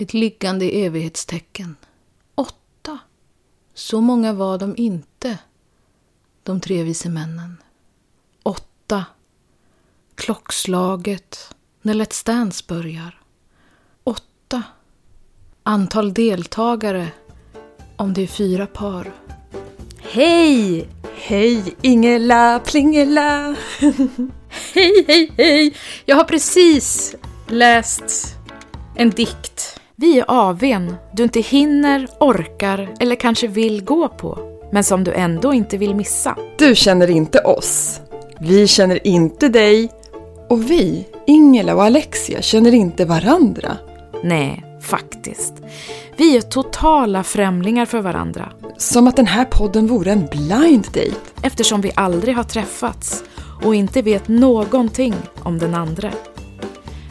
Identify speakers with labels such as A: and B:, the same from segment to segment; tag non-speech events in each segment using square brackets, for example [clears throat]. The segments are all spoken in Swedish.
A: Ett liggande evighetstecken. Åtta. Så många var de inte, de tre vise männen. Åtta. Klockslaget när Let's Dance börjar. Åtta. Antal deltagare om det är fyra par.
B: Hej!
C: Hej Ingela Plingela! [laughs]
B: Hej, hej, hej! Jag har precis läst en dikt. Vi är AWn du inte hinner, orkar eller kanske vill gå på, men som du ändå inte vill missa.
C: Du känner inte oss. Vi känner inte dig. Och vi, Ingela och Alexia, känner inte varandra.
B: Nej, faktiskt. Vi är totala främlingar för varandra
C: Som att den här podden vore en blind date.
B: eftersom vi aldrig har träffats och inte vet någonting om den andra.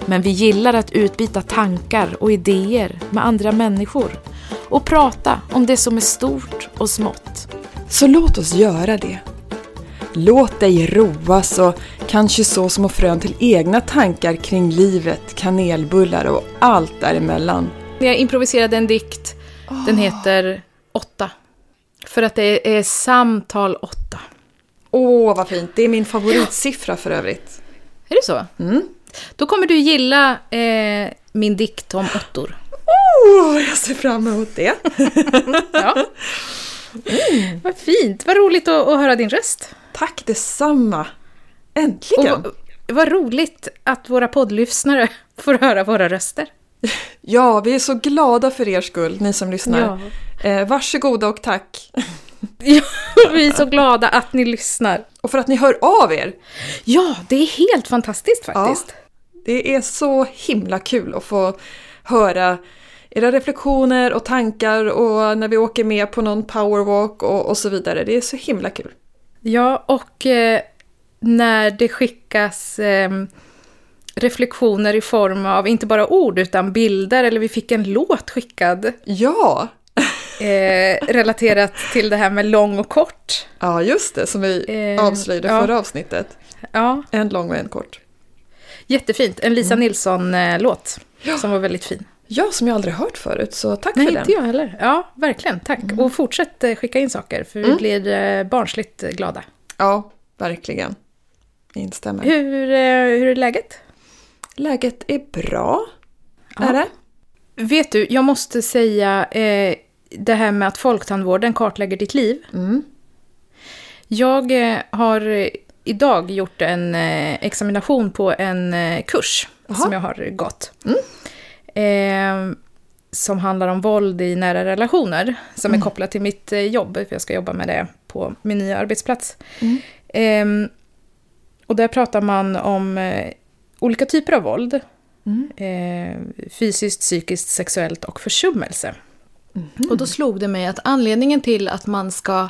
B: Men vi gillar att utbyta tankar och idéer med andra människor och prata om det som är stort och smått.
C: Så låt oss göra det. Låt dig roas och kanske så små frön till egna tankar kring livet, kanelbullar och allt däremellan.
A: Jag improviserade en dikt. Den heter Åtta. För att det är samtal åtta.
C: Åh, vad fint. Det är min favoritsiffra för övrigt.
A: Är det så? Då kommer du gilla eh, min dikt om åttor.
C: Åh, jag ser fram emot det. [laughs]
A: Ja. Vad fint, vad roligt att, att höra din röst.
C: Tack detsamma.
A: Och
C: Äntligen.
A: vad, vad roligt att våra poddlyssnare [laughs] får höra våra röster.
C: Ja, vi är så glada för er skull, ni som lyssnar.
A: Ja.
C: Eh, varsågoda och tack. [laughs]
A: Ja, vi är så glada att ni lyssnar.
C: Och för att ni hör av er.
A: Ja, det är helt fantastiskt faktiskt.
C: Det är så himla kul att få höra era reflektioner och tankar och när vi åker med på någon powerwalk och, och så vidare. Det är så himla kul.
A: Ja, och eh, när det skickas eh, reflektioner i form av inte bara ord utan bilder, eller vi fick en låt skickad
C: Ja,
A: eh, relaterat till det här med lång och kort.
C: ja just det, som vi
A: Eh,
C: avslöjade
A: ja.
C: förra avsnittet.
A: Ja,
C: En lång och en kort.
A: Jättefint. En Lisa Nilsson-låt som var väldigt fin.
C: Ja, som jag aldrig hört förut, så tack
A: Nej,
C: för den.
A: inte jag heller. Ja, verkligen. Tack. Och fortsätt eh, skicka in saker, för vi blir eh, barnsligt eh, glada.
C: Ja, verkligen. Instämmer.
A: Hur, hur är läget?
C: Läget är bra.
A: Ja.
C: Är det?
A: Vet du, jag måste säga eh, det här med att folktandvården kartlägger ditt liv.
C: Mm.
A: Jag eh, har idag gjort en eh, examination på en eh, kurs
C: Jaha.
A: som jag har gått. Eh, som handlar om våld i nära relationer, som är kopplat till mitt eh, jobb, för jag ska jobba med det på min nya arbetsplats. Eh, och där pratar man om eh, olika typer av våld. Eh, fysiskt, psykiskt, sexuellt och försummelse. Och då slog det mig att anledningen till att man ska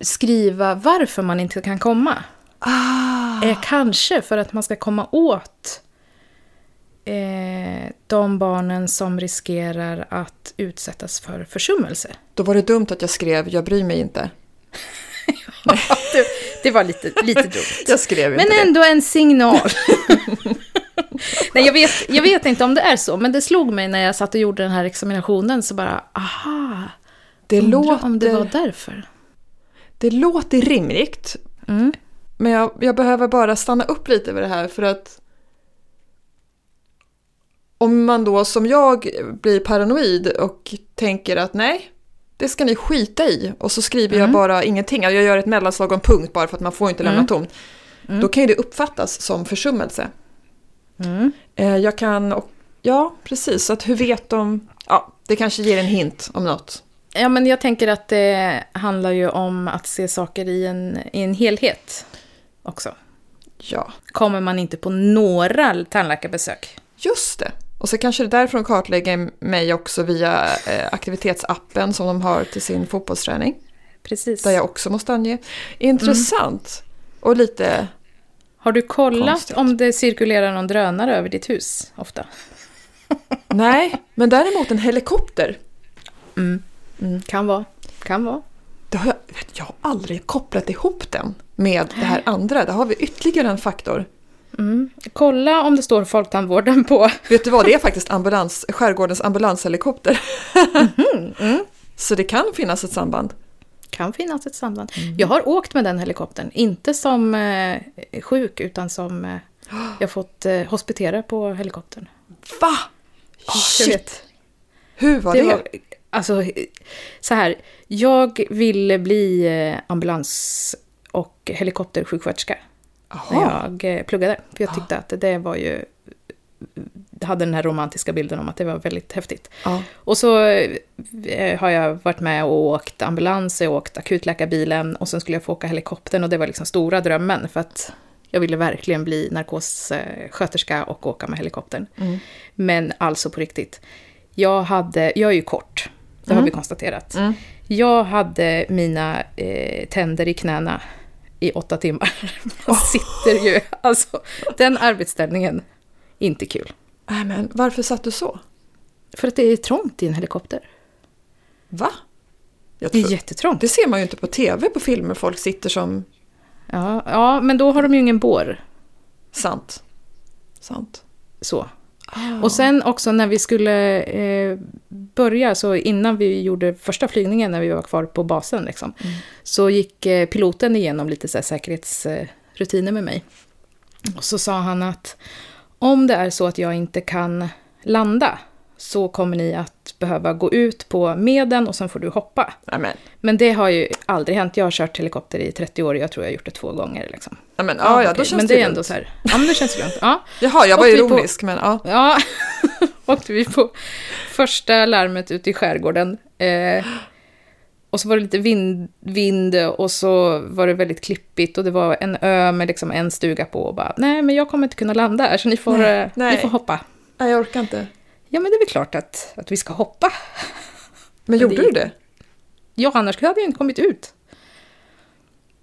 A: skriva varför man inte kan komma
C: Ah,
A: är kanske för att man ska komma åt eh, de barnen som riskerar att utsättas för försummelse.
C: då var det dumt att jag skrev “Jag bryr mig inte”. [laughs]
A: det, det var lite, lite dumt. [laughs]
C: Jag skrev
A: Men
C: inte det.
A: ändå en signal. [laughs] Nej, jag vet, jag vet inte om det är så, men det slog mig när jag satt och gjorde den här examinationen, så bara, aha,
C: Det låter,
A: om det var därför.
C: Det låter rimligt,
A: Mm.
C: men jag, jag behöver bara stanna upp lite över det här för att om man då som jag blir paranoid och tänker att nej, det ska ni skita i och så skriver jag bara ingenting, jag gör ett mellanslag en punkt bara för att man får inte lämna
A: Mm.
C: tomt. Då kan ju det uppfattas som försummelse.
A: Mm.
C: Eh, Jag kan, och, ja precis, så att hur vet de, ja det kanske ger en hint om något.
A: Ja, men jag tänker att det handlar ju om att se saker i en, i en helhet också.
C: Ja,
A: Kommer man inte på några tandläkarbesök?
C: just det. Och så kanske det är därför de kartlägger mig också via eh, aktivitetsappen som de har till sin fotbollsträning.
A: Precis.
C: Där jag också måste ange. Intressant. Och lite,
A: Har du kollat
C: Konstigt.
A: om det cirkulerar någon drönare över ditt hus ofta? [laughs]
C: nej, men däremot en helikopter.
A: Kan vara. Kan vara.
C: Det har jag, jag har aldrig kopplat ihop den med det här andra. Där har vi ytterligare en faktor.
A: Mm. Kolla om det står Folktandvården på. [laughs]
C: Vet du vad, det är faktiskt ambulans, skärgårdens ambulanshelikopter.
A: Mm.
C: Så det kan finnas ett samband.
A: Kan finnas ett samband. Jag har åkt med den helikoptern, inte som eh, sjuk utan som eh, [gasps] jag fått eh, hospitera på helikoptern.
C: Va? Shit! Hur var det?
A: Det var, alltså, så här, jag ville bli eh, ambulans och helikoptersjuksköterska när jag eh, pluggade. För jag tyckte att det var ju... Det hade den här romantiska bilden om att det var väldigt häftigt.
C: Ja.
A: Och så eh, har jag varit med och åkt ambulans, jag åkt akutläkarbilen och sen skulle jag få åka helikoptern och det var liksom stora drömmen för att jag ville verkligen bli narkossköterska och åka med helikoptern.
C: Mm.
A: Men alltså på riktigt, jag hade, jag är ju kort, det har vi konstaterat.
C: Mm.
A: Jag hade mina eh, tänder i knäna i åtta timmar. [laughs] Man sitter ju, alltså den arbetsställningen, inte kul.
C: Nej, men varför satt du så?
A: För att det är trångt i en helikopter.
C: Va? Jag
A: Det är
C: tror,
A: jättetrångt.
C: det ser man ju inte på tv på filmer, folk sitter som...
A: Ja, ja, men då har de ju ingen bår.
C: Sant. Sant.
A: Så.
C: Ah.
A: Och sen också när vi skulle eh, börja, så innan vi gjorde första flygningen när vi var kvar på basen, liksom, så gick eh, piloten igenom lite så här, säkerhetsrutiner med mig. Och så sa han att om det är så att jag inte kan landa så kommer ni att behöva gå ut på meden och sen får du hoppa.
C: Nej, men,
A: det har ju aldrig hänt. Jag har kört helikopter i 30 år och jag tror jag har gjort det två gånger. Liksom.
C: nej, men, ja, ja, då känns
A: men
C: det
A: det är ändå så här, ja men det känns lugnt. Ja. [laughs]
C: Jaha, jag var
A: Åkte vi på-
C: ironisk, men ja.
A: Ja, [laughs] åkte vi på första larmet ute i skärgården. Eh, och så var det lite vind, vind och så var det väldigt klippigt och det var en ö med liksom en stuga på och bara, nej men jag kommer inte kunna landa här så ni får,
C: Nej,
A: eh,
C: nej.
A: Ni får hoppa.
C: Nej, jag orkar inte.
A: Ja men det är väl klart att, att vi ska hoppa.
C: Men
A: det
C: gjorde du
A: gick-
C: det?
A: Ja, annars hade jag inte kommit ut.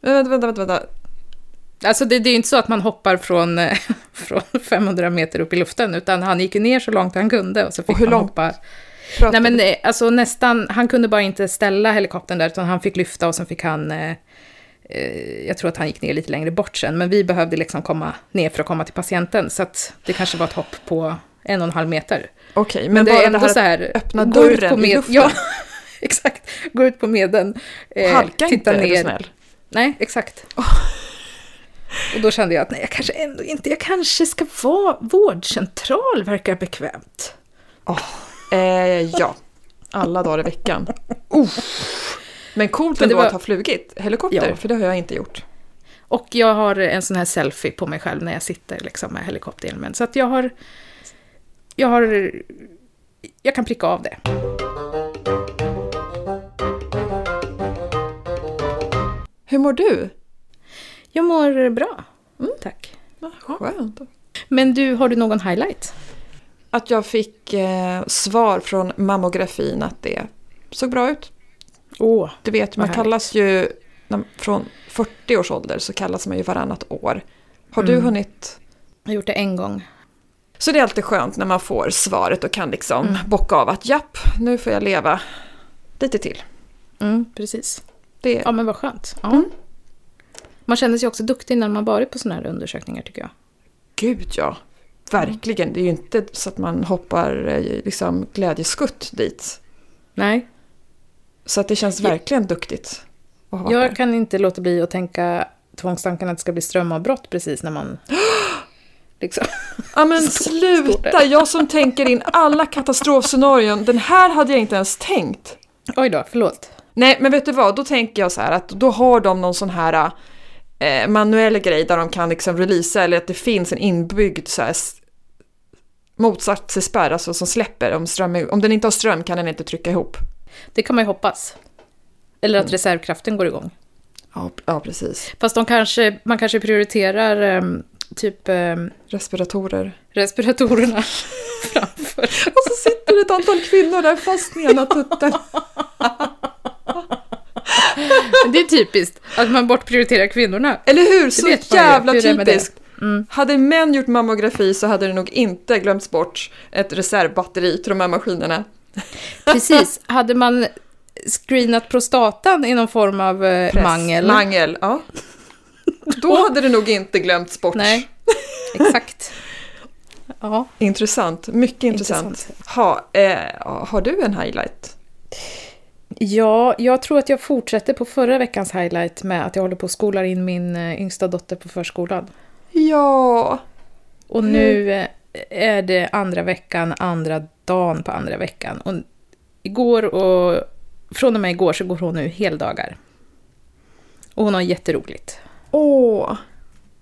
C: Men Vänta, vänta, vänta. vänta.
A: Alltså det, det är inte så att man hoppar från, eh, [laughs] från 500 meter upp i luften, utan han gick ner så långt han kunde och så fick
C: Och hur
A: man
C: långt
A: hoppa.
C: Pratar
A: Nej men
C: du?
A: eh, alltså nästan, han kunde bara inte ställa helikoptern där, utan han fick lyfta och sen fick han, eh, eh, jag tror att han gick ner lite längre bort sen, men vi behövde liksom komma ner för att komma till patienten, så att det kanske var ett hopp på en och en halv meter.
C: Okej, men,
A: Men, det
C: bara
A: är ändå
C: det här
A: så här,
C: öppna dörren
A: på
C: i
A: med-
C: luften.
A: Ja, [laughs] exakt. Gå ut på medden, eh,
C: Halka
A: titta
C: inte, är du
A: ner.
C: snäll.
A: Nej, exakt. Och då kände jag att nej, jag kanske ändå inte, jag kanske ska vara vårdcentral, verkar bekvämt.
C: Eh, ja, alla dagar i veckan. Uh. Men coolt ändå
A: var-
C: att ha flugit helikopter,
A: Ja.
C: för det har jag inte gjort.
A: Och jag har en sån här selfie på mig själv när jag sitter liksom med helikopterhjälmen. Så att jag har... Jag har... Jag kan pricka av det.
C: Hur mår du?
A: Jag mår bra.
C: Mm.
A: Tack.
C: Ah, Skönt.
A: Men du, har du någon highlight?
C: Att jag fick eh, svar från mammografin att det såg bra ut.
A: Åh.
C: Du vet, man kallas ju när, från 40 års ålder så kallas man ju varannat år. Har du
A: Mm.
C: hunnit?
A: Jag har gjort det en gång.
C: Så det är alltid skönt när man får svaret och kan liksom
A: Mm.
C: bocka av att japp, nu får jag leva lite till.
A: Mm, precis.
C: Det,
A: Ja, men vad skönt. Ja.
C: Mm.
A: Man känner sig också duktig när man varit på såna här undersökningar, tycker jag.
C: Gud ja, verkligen. Det är ju inte så att man hoppar eh, liksom glädjeskutt dit.
A: Nej,
C: Så att det känns verkligen duktigt.
A: jag
C: där.
A: kan inte låta bli att tänka tvångstanken att det ska bli strömavbrott precis när man... [gasps] liksom.
C: Ja men [laughs] sluta, jag som tänker in alla katastrofscenarion. Den här hade jag inte ens tänkt.
A: Oj då, förlåt.
C: Nej, men vet du vad? Då tänker jag så här att då har de någon sån här eh, manuell grej där de kan liksom releasa eller att det finns en inbyggd så här motsatsspärr, alltså som släpper om ström. Om den inte har ström kan den inte trycka ihop.
A: Det kan man ju hoppas. Eller
C: Mm.
A: att reservkraften går igång.
C: Ja, ja precis.
A: Fast de kanske, man kanske prioriterar ehm, typ ehm,
C: Respiratorer.
A: respiratorerna [laughs] framför.
C: Och så sitter ett antal kvinnor där fast med ena tutten.
A: Det är typiskt att man bortprioriterar kvinnorna.
C: Eller hur? Så jävla
A: hur
C: typiskt.
A: Mm.
C: Hade män gjort mammografi så hade det nog inte glömts bort ett reservbatteri till de här maskinerna.
A: Precis, [laughs] hade man screenat prostatan i någon form av eh,
C: Press.
A: mangel.
C: Mangel, ja. Då hade det nog inte glömts bort.
A: Nej. exakt. Ja.
C: Intressant, mycket intressant.
A: Intressant.
C: Ha, eh, har du en highlight?
A: Ja, jag tror att jag fortsätter på förra veckans highlight med att jag håller på att skola in min eh, yngsta dotter på förskolan.
C: Ja,
A: Och nu eh, är det andra veckan, andra dagen på andra veckan. Och igår och från och med igår så går hon nu heldagar. Och hon har jätteroligt.
C: Åh.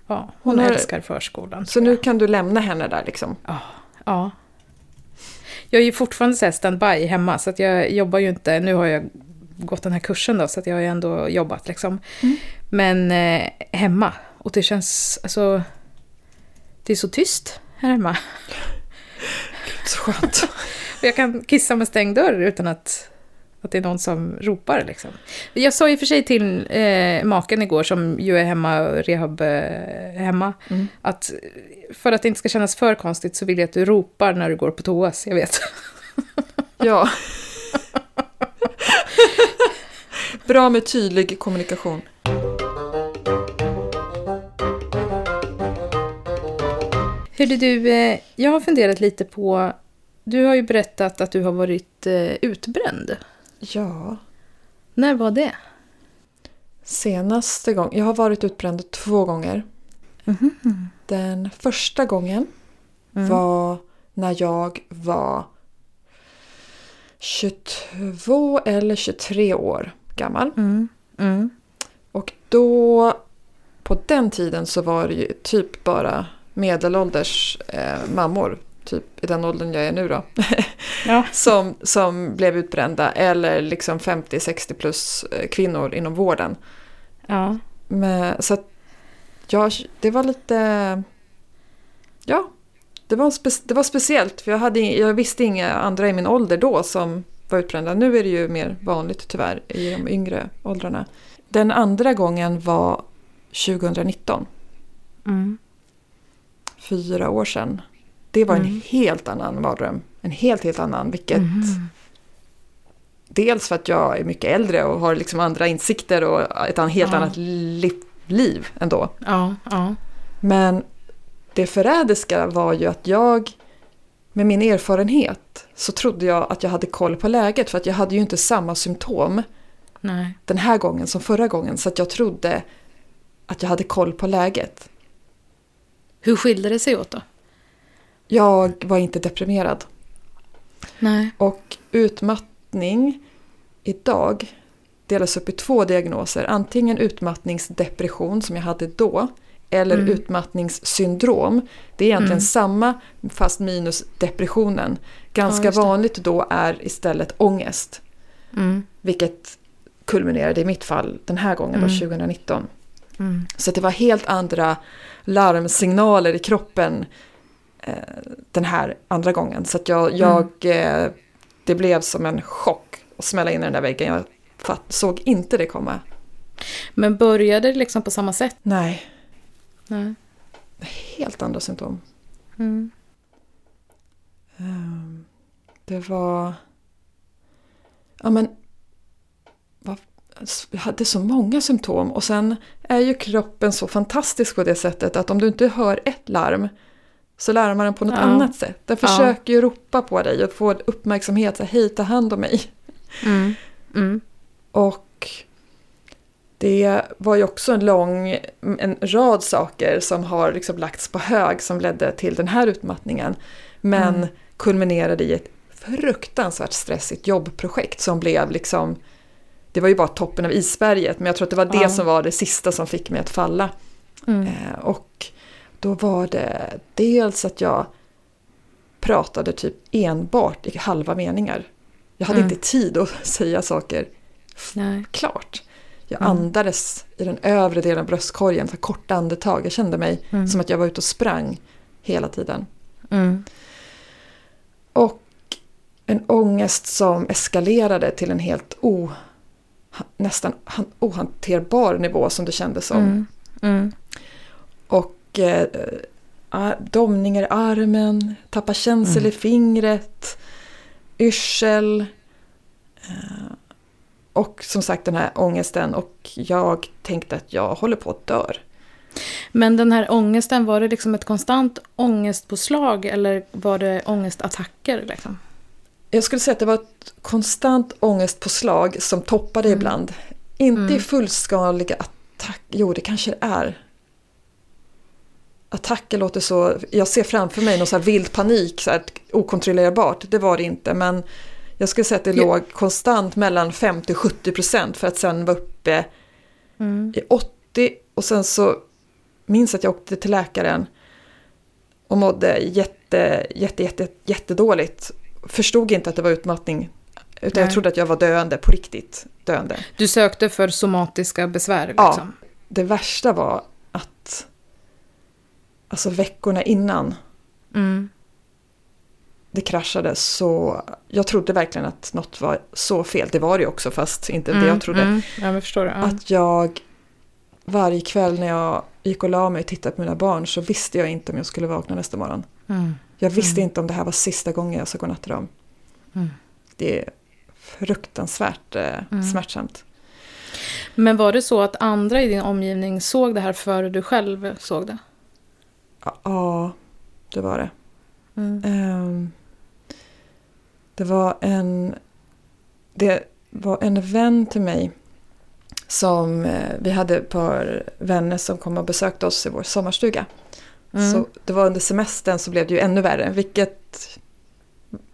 A: Ja, hon,
C: Hon
A: älskar förskolan.
C: Så nu kan du lämna henne där liksom?
A: Ja. Jag är ju fortfarande standby hemma, så att jag jobbar ju inte. Nu har jag gått den här kursen då, så att jag har ju ändå jobbat liksom. Men eh, hemma. Och det känns, alltså... Det är så tyst här hemma. [laughs]
C: Så skönt. [laughs]
A: Jag kan kissa med stängd dörr utan att, att det är någon som ropar. Liksom. Jag sa och för sig till eh, maken igår, som ju är hemma, rehab eh, hemma,
C: Mm.
A: att för att det inte ska kännas för konstigt så vill jag att du ropar när du går på toa, jag vet. [laughs]
C: Ja. Bra med tydlig kommunikation.
A: Hörde du, eh, jag har funderat lite på, du har ju berättat att du har varit eh, utbränd.
C: Ja.
A: När var det?
C: Senaste gången, jag har varit utbränd två gånger. Den första gången var när jag var 22 eller 23 år gammal.
A: Mm. Mm.
C: Och då, på den tiden så var det ju typ bara medelålders eh, mammor, typ i den åldern jag är nu då,
A: Ja. [laughs]
C: som, som blev utbrända. Eller liksom 50-60 plus eh, kvinnor inom vården.
A: ja.
C: Men, så att jag, det var lite... Ja, det var, spe, det var speciellt. För jag, hade, jag visste inga andra i min ålder då som var utbrända. Nu är det ju mer vanligt tyvärr i de yngre åldrarna. Den andra gången var 2019,
A: Mm.
C: fyra år sedan. Det var en
A: Mm.
C: helt annan mardröm. En helt, helt annan. Vilket,
A: Mm.
C: Dels för att jag är mycket äldre och har liksom andra insikter och ett helt
A: Ja.
C: annat li, liv ändå.
A: Ja, ja.
C: Men det förrädiska var ju att jag med min erfarenhet så trodde jag att jag hade koll på läget för att jag hade ju inte samma symptom
A: Nej.
C: den här gången som förra gången så att jag trodde att jag hade koll på läget.
A: Hur skilde det sig åt då?
C: Jag var inte deprimerad
A: Nej.
C: och utmattning idag delas upp i två diagnoser. Antingen utmattningsdepression som jag hade då eller
A: Mm.
C: utmattningssyndrom. Det är egentligen
A: Mm.
C: samma fast minus depressionen. Ganska
A: det.
C: vanligt då är istället ångest.
A: Mm.
C: Vilket kulminerade i mitt fall den här gången,
A: Mm.
C: då 2019.
A: Mm.
C: Så det var helt andra larmsignaler i kroppen den här andra gången. Så att jag, jag, eh, det blev som en chock att smälla in i den där väggen. Jag fatt, såg inte det komma.
A: Men började det liksom på samma sätt?
C: Nej,
A: Nej.
C: helt andra symptom.
A: Mm.
C: Ehm, Det var... Ja men... Jag hade så många symptom och sen är ju kroppen så fantastisk på det sättet att om du inte hör ett larm så larmar den på något
A: Ja.
C: annat sätt. Den
A: Ja.
C: försöker ju ropa på dig och få uppmärksamhet. Så, Hej, ta hand om mig.
A: Mm. Mm.
C: Och det var ju också en lång, en rad saker som har liksom lagts på hög som ledde till den här utmattningen. Men
A: Mm.
C: kulminerade i ett fruktansvärt stressigt jobbprojekt som blev liksom, det var ju bara toppen av isberget men jag tror att det var det
A: Ja.
C: som var det sista som fick mig att falla.
A: Mm.
C: Eh, och då var det dels att jag pratade typ enbart i halva meningar. Jag hade
A: Mm.
C: inte tid att [laughs] säga saker
A: Nej.
C: klart. Jag
A: Mm.
C: andades i den övre delen av bröstkorgen, så korta andetag. Jag kände mig
A: Mm.
C: som att jag var ute och sprang hela tiden.
A: Mm.
C: Och en ångest som eskalerade till en helt o, nästan han- ohanterbar nivå som det kändes som.
A: Mm. Mm.
C: Och eh, eh, domningar i armen, tappa känsel
A: Mm.
C: i fingret, yrsel. Eh, och som sagt den här ångesten och jag tänkte att jag håller på att dör.
A: Men den här ångesten, var det liksom ett konstant ångestpåslag eller var det ångestattacker? Liksom?
C: Jag skulle säga att det var ett konstant ångestpåslag som toppade mm. ibland. Inte mm. i fullskaliga attacker, jo det kanske det är. Attacker låter så, jag ser framför mig någon så här vild panik, så här, okontrollerbart, det var det inte. Men jag skulle säga att det ja. låg konstant mellan 50-70 procent för att sen vara uppe mm. i 80 och sen så minns att jag åkte till läkaren och mådde jätte, jätte, jätte, jättedåligt. Förstod inte att det var utmattning. Utan Nej. jag trodde att jag var döende, på riktigt döende.
A: Du sökte för somatiska besvär?
C: Liksom. Ja, det värsta var alltså veckorna innan mm. det kraschade så jag trodde verkligen att något var så fel. Det var det ju också fast inte mm, det jag trodde. Mm,
A: jag förstår. Ja.
C: Att jag varje kväll när jag gick och la mig och tittade på mina barn så visste jag inte om jag skulle vakna nästa morgon. Mm. Jag visste mm. inte om det här var sista gången jag ska gå natt till dem. Mm. Det är fruktansvärt eh, smärtsamt.
A: Men var det så att andra i din omgivning såg det här före du själv såg det?
C: Ja, det var det. Um, det var en... Det var en vän till mig som eh, vi hade ett par vänner som kom och besökte oss i vår sommarstuga. Mm. Så det var under semestern så blev det ju ännu värre, vilket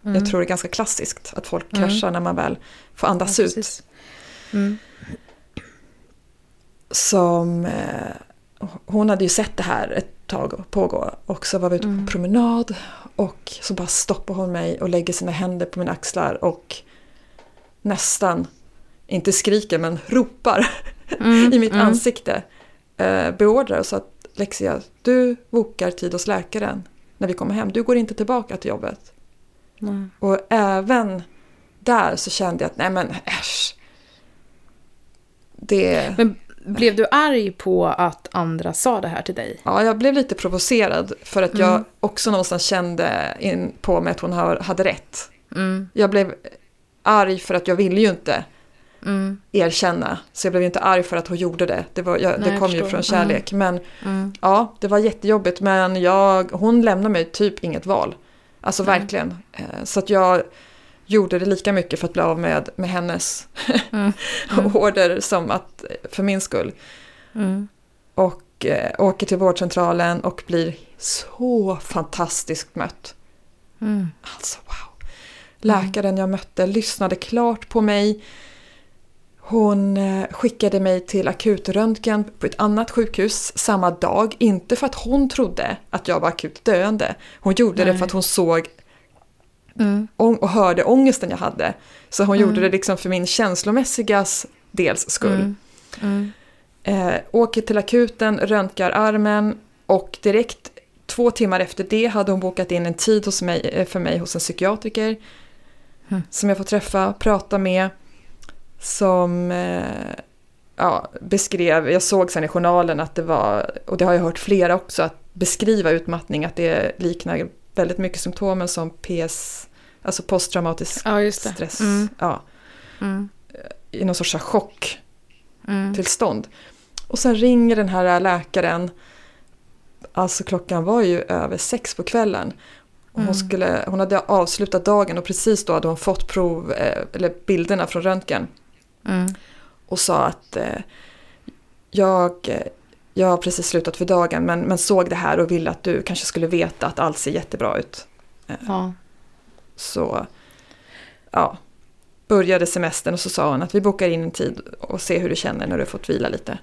C: mm. jag tror är ganska klassiskt. Att folk mm. kraschar när man väl får andas ja, ut. Mm. Som, eh, hon hade ju sett det här ett pågå och så var vi ute på mm. promenad och så bara stoppar hon mig och lägger sina händer på mina axlar och nästan inte skriker men ropar [laughs] mm, i mitt mm. ansikte. Eh, beordrar så att Lexia, du bokar tid hos läkaren när vi kommer hem. Du går inte tillbaka till jobbet. Mm. Och även där så kände jag att nej men äsch. Det...
A: Men blev du arg på att andra sa det här till dig?
C: Ja, jag blev lite provocerad för att jag mm. också någonstans kände in på mig att hon hade rätt. Mm. Jag blev arg för att jag ville ju inte mm. erkänna. Så jag blev inte arg för att hon gjorde det. Det, var, jag, Nej, det kom ju från kärlek. Mm. Men mm. ja, det var jättejobbigt. Men jag, hon lämnade mig typ inget val. Alltså verkligen. Eh, så att jag gjorde det lika mycket för att bli av med, med hennes mm. [laughs] mm. order som att för min skull. Mm. Och äh, åker till vårdcentralen och blir så fantastiskt mött. Mm. Alltså wow. Läkaren jag mötte lyssnade klart på mig. Hon eh, skickade mig till akutröntgen på ett annat sjukhus samma dag. Inte för att hon trodde att jag var akut döende. Hon gjorde Nej. det för att hon såg mm. och hörde ångesten jag hade. Så hon mm. gjorde det liksom för min känslomässiga dels skull. Mm. mm. Eh, åker till akuten, röntgar armen och direkt två timmar efter det hade hon bokat in en tid hos mig, eh, för mig hos en psykiatriker. Mm. Som jag får träffa, prata med som eh, ja, beskrev, jag såg sen i journalen att det var, och det har jag hört flera också, att beskriva utmattning, att det liknar väldigt mycket symptomen som PS, alltså posttraumatisk ja, stress. Mm. Ja. Mm. I någon sorts chocktillstånd. Mm. Och sen ringer den här läkaren, alltså klockan var ju över sex på kvällen. Hon, mm. skulle, hon hade avslutat dagen och precis då hade hon fått prov, eh, eller bilderna från röntgen. Mm. Och sa att eh, jag, jag har precis slutat för dagen men, men såg det här och ville att du kanske skulle veta att allt ser jättebra ut. Eh, ja. Så ja, började semestern och så sa hon att vi bokar in en tid och ser hur du känner när du har fått vila lite.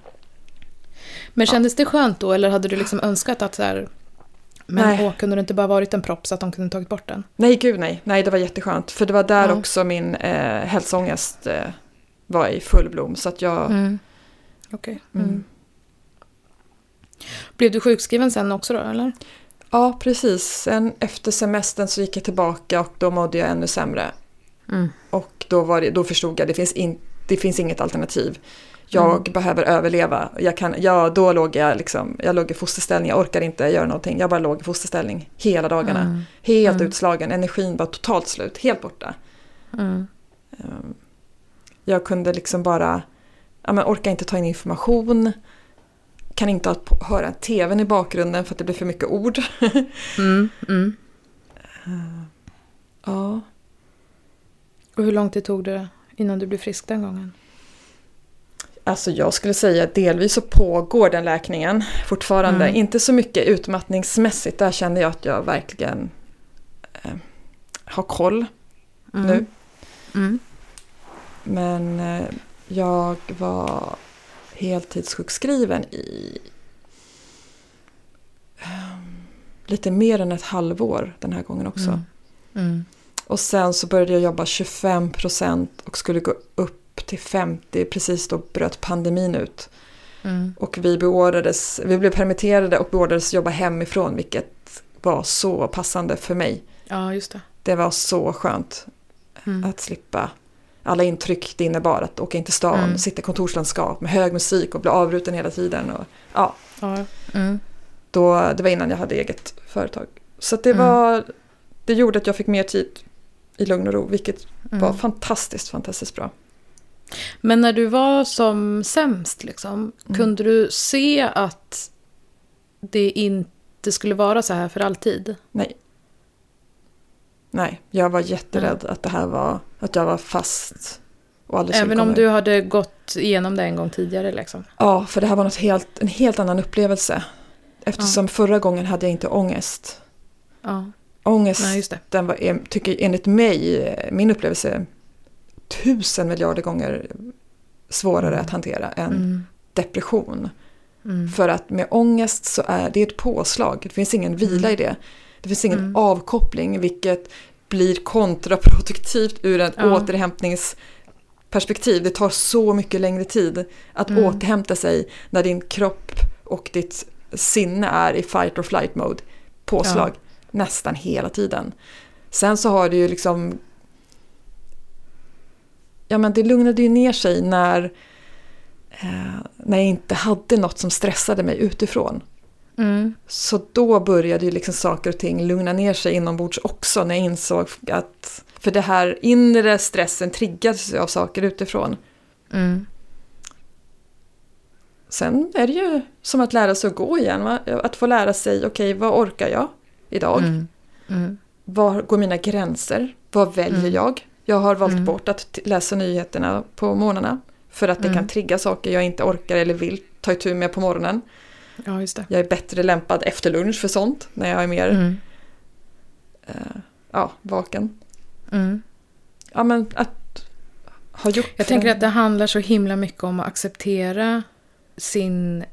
A: Men kändes det skönt då eller hade du liksom önskat att så här, men nej. Åh, kunde det inte bara varit en propp så att de kunde tagit bort den?
C: Nej, gud nej. Nej, det var jätteskönt. För det var där ja. också min eh, hälsoångest eh, var i full blom. Så att jag... Mm.
A: Okej. Okay. Mm. mm. Blev du sjukskriven sen också då eller?
C: Ja, precis. Sen efter semestern så gick jag tillbaka och då mådde jag ännu sämre. Mm. Och då, var det, då förstod jag det finns, in, det finns inget alternativ. Jag mm. behöver överleva. Jag kan, ja, då låg jag, liksom, jag låg i fosterställning, jag orkar inte göra någonting. Jag bara låg i fosterställning hela dagarna. Mm. Helt mm. utslagen, energin var totalt slut, helt borta. Um, jag kunde liksom bara, ja men orka inte ta in information. Kan inte ha på- höra tvn i bakgrunden för att det blir för mycket ord. [laughs]
A: Mm, mm.
C: ja.
A: Och hur lång tid tog det innan du blev frisk den gången?
C: Alltså jag skulle säga att delvis så pågår den läkningen fortfarande.
A: Mm.
C: Inte så mycket utmattningsmässigt, där känner jag att jag verkligen eh, har koll
A: Mm.
C: nu.
A: Mm.
C: Men eh, jag var heltidssjukskriven i eh, lite mer än ett halvår den här gången också.
A: Mm. Mm.
C: Och sen så började jag jobba 25% och skulle gå upp till 50% precis då bröt pandemin ut.
A: Mm.
C: Och vi, beordrades, vi blev permitterade och beordrades jobba hemifrån vilket var så passande för mig.
A: Ja, just det.
C: Det var så skönt
A: Mm.
C: att slippa alla intryck det innebar att åka in till stan,
A: Mm.
C: sitta i kontorslandskap med hög musik och bli avbruten hela tiden. Och, ja,
A: Ja. Mm.
C: då, det var innan jag hade eget företag. Så att det,
A: Mm.
C: var, det gjorde att jag fick mer tid i lugn och ro, vilket
A: Mm.
C: var fantastiskt, fantastiskt bra.
A: Men när du var som sämst, liksom,
C: Mm.
A: kunde du se att det inte skulle vara så här för alltid?
C: Nej. Nej, jag var jätterädd att det här var, att jag var fast.
A: Även om du hade gått igenom det en gång tidigare? Liksom.
C: Ja, för det här var något helt, en helt annan upplevelse. Eftersom förra gången hade jag inte ångest.
A: Ja,
C: Ångest,
A: nej, just det.
C: den var, tycker enligt mig, min upplevelse, tusen miljarder gånger svårare att hantera än
A: Mm.
C: depression.
A: Mm.
C: För att med ångest så är det ett påslag, det finns ingen vila i det. Det finns ingen
A: Mm.
C: avkoppling, vilket blir kontraproduktivt ur en
A: Ja.
C: återhämtningsperspektiv. Det tar så mycket längre tid att
A: Mm.
C: återhämta sig när din kropp och ditt sinne är i fight or flight mode. Påslag nästan hela tiden. Sen så har det ju liksom... Ja men det lugnade ju ner sig när, eh, när jag inte hade något som stressade mig utifrån.
A: Mm.
C: Så då började ju liksom saker och ting lugna ner sig inombords också när jag insåg att... För det här inre stressen triggades av saker utifrån.
A: Mm.
C: Sen är det ju som att lära sig att gå igen. Va? Att få lära sig, okej vad orkar jag idag?
A: Mm. Mm.
C: Var går mina gränser? Vad väljer
A: Mm.
C: jag? Jag har valt bort att läsa nyheterna på morgnarna. För att det kan trigga saker jag inte orkar eller vill ta itu med på morgonen.
A: Ja, just det.
C: Jag är bättre lämpad efter lunch för sånt. När jag är mer
A: Mm.
C: eh, ja, vaken.
A: Mm.
C: Ja men att ha gjort
A: Jag tänker att det handlar så himla mycket om att acceptera sin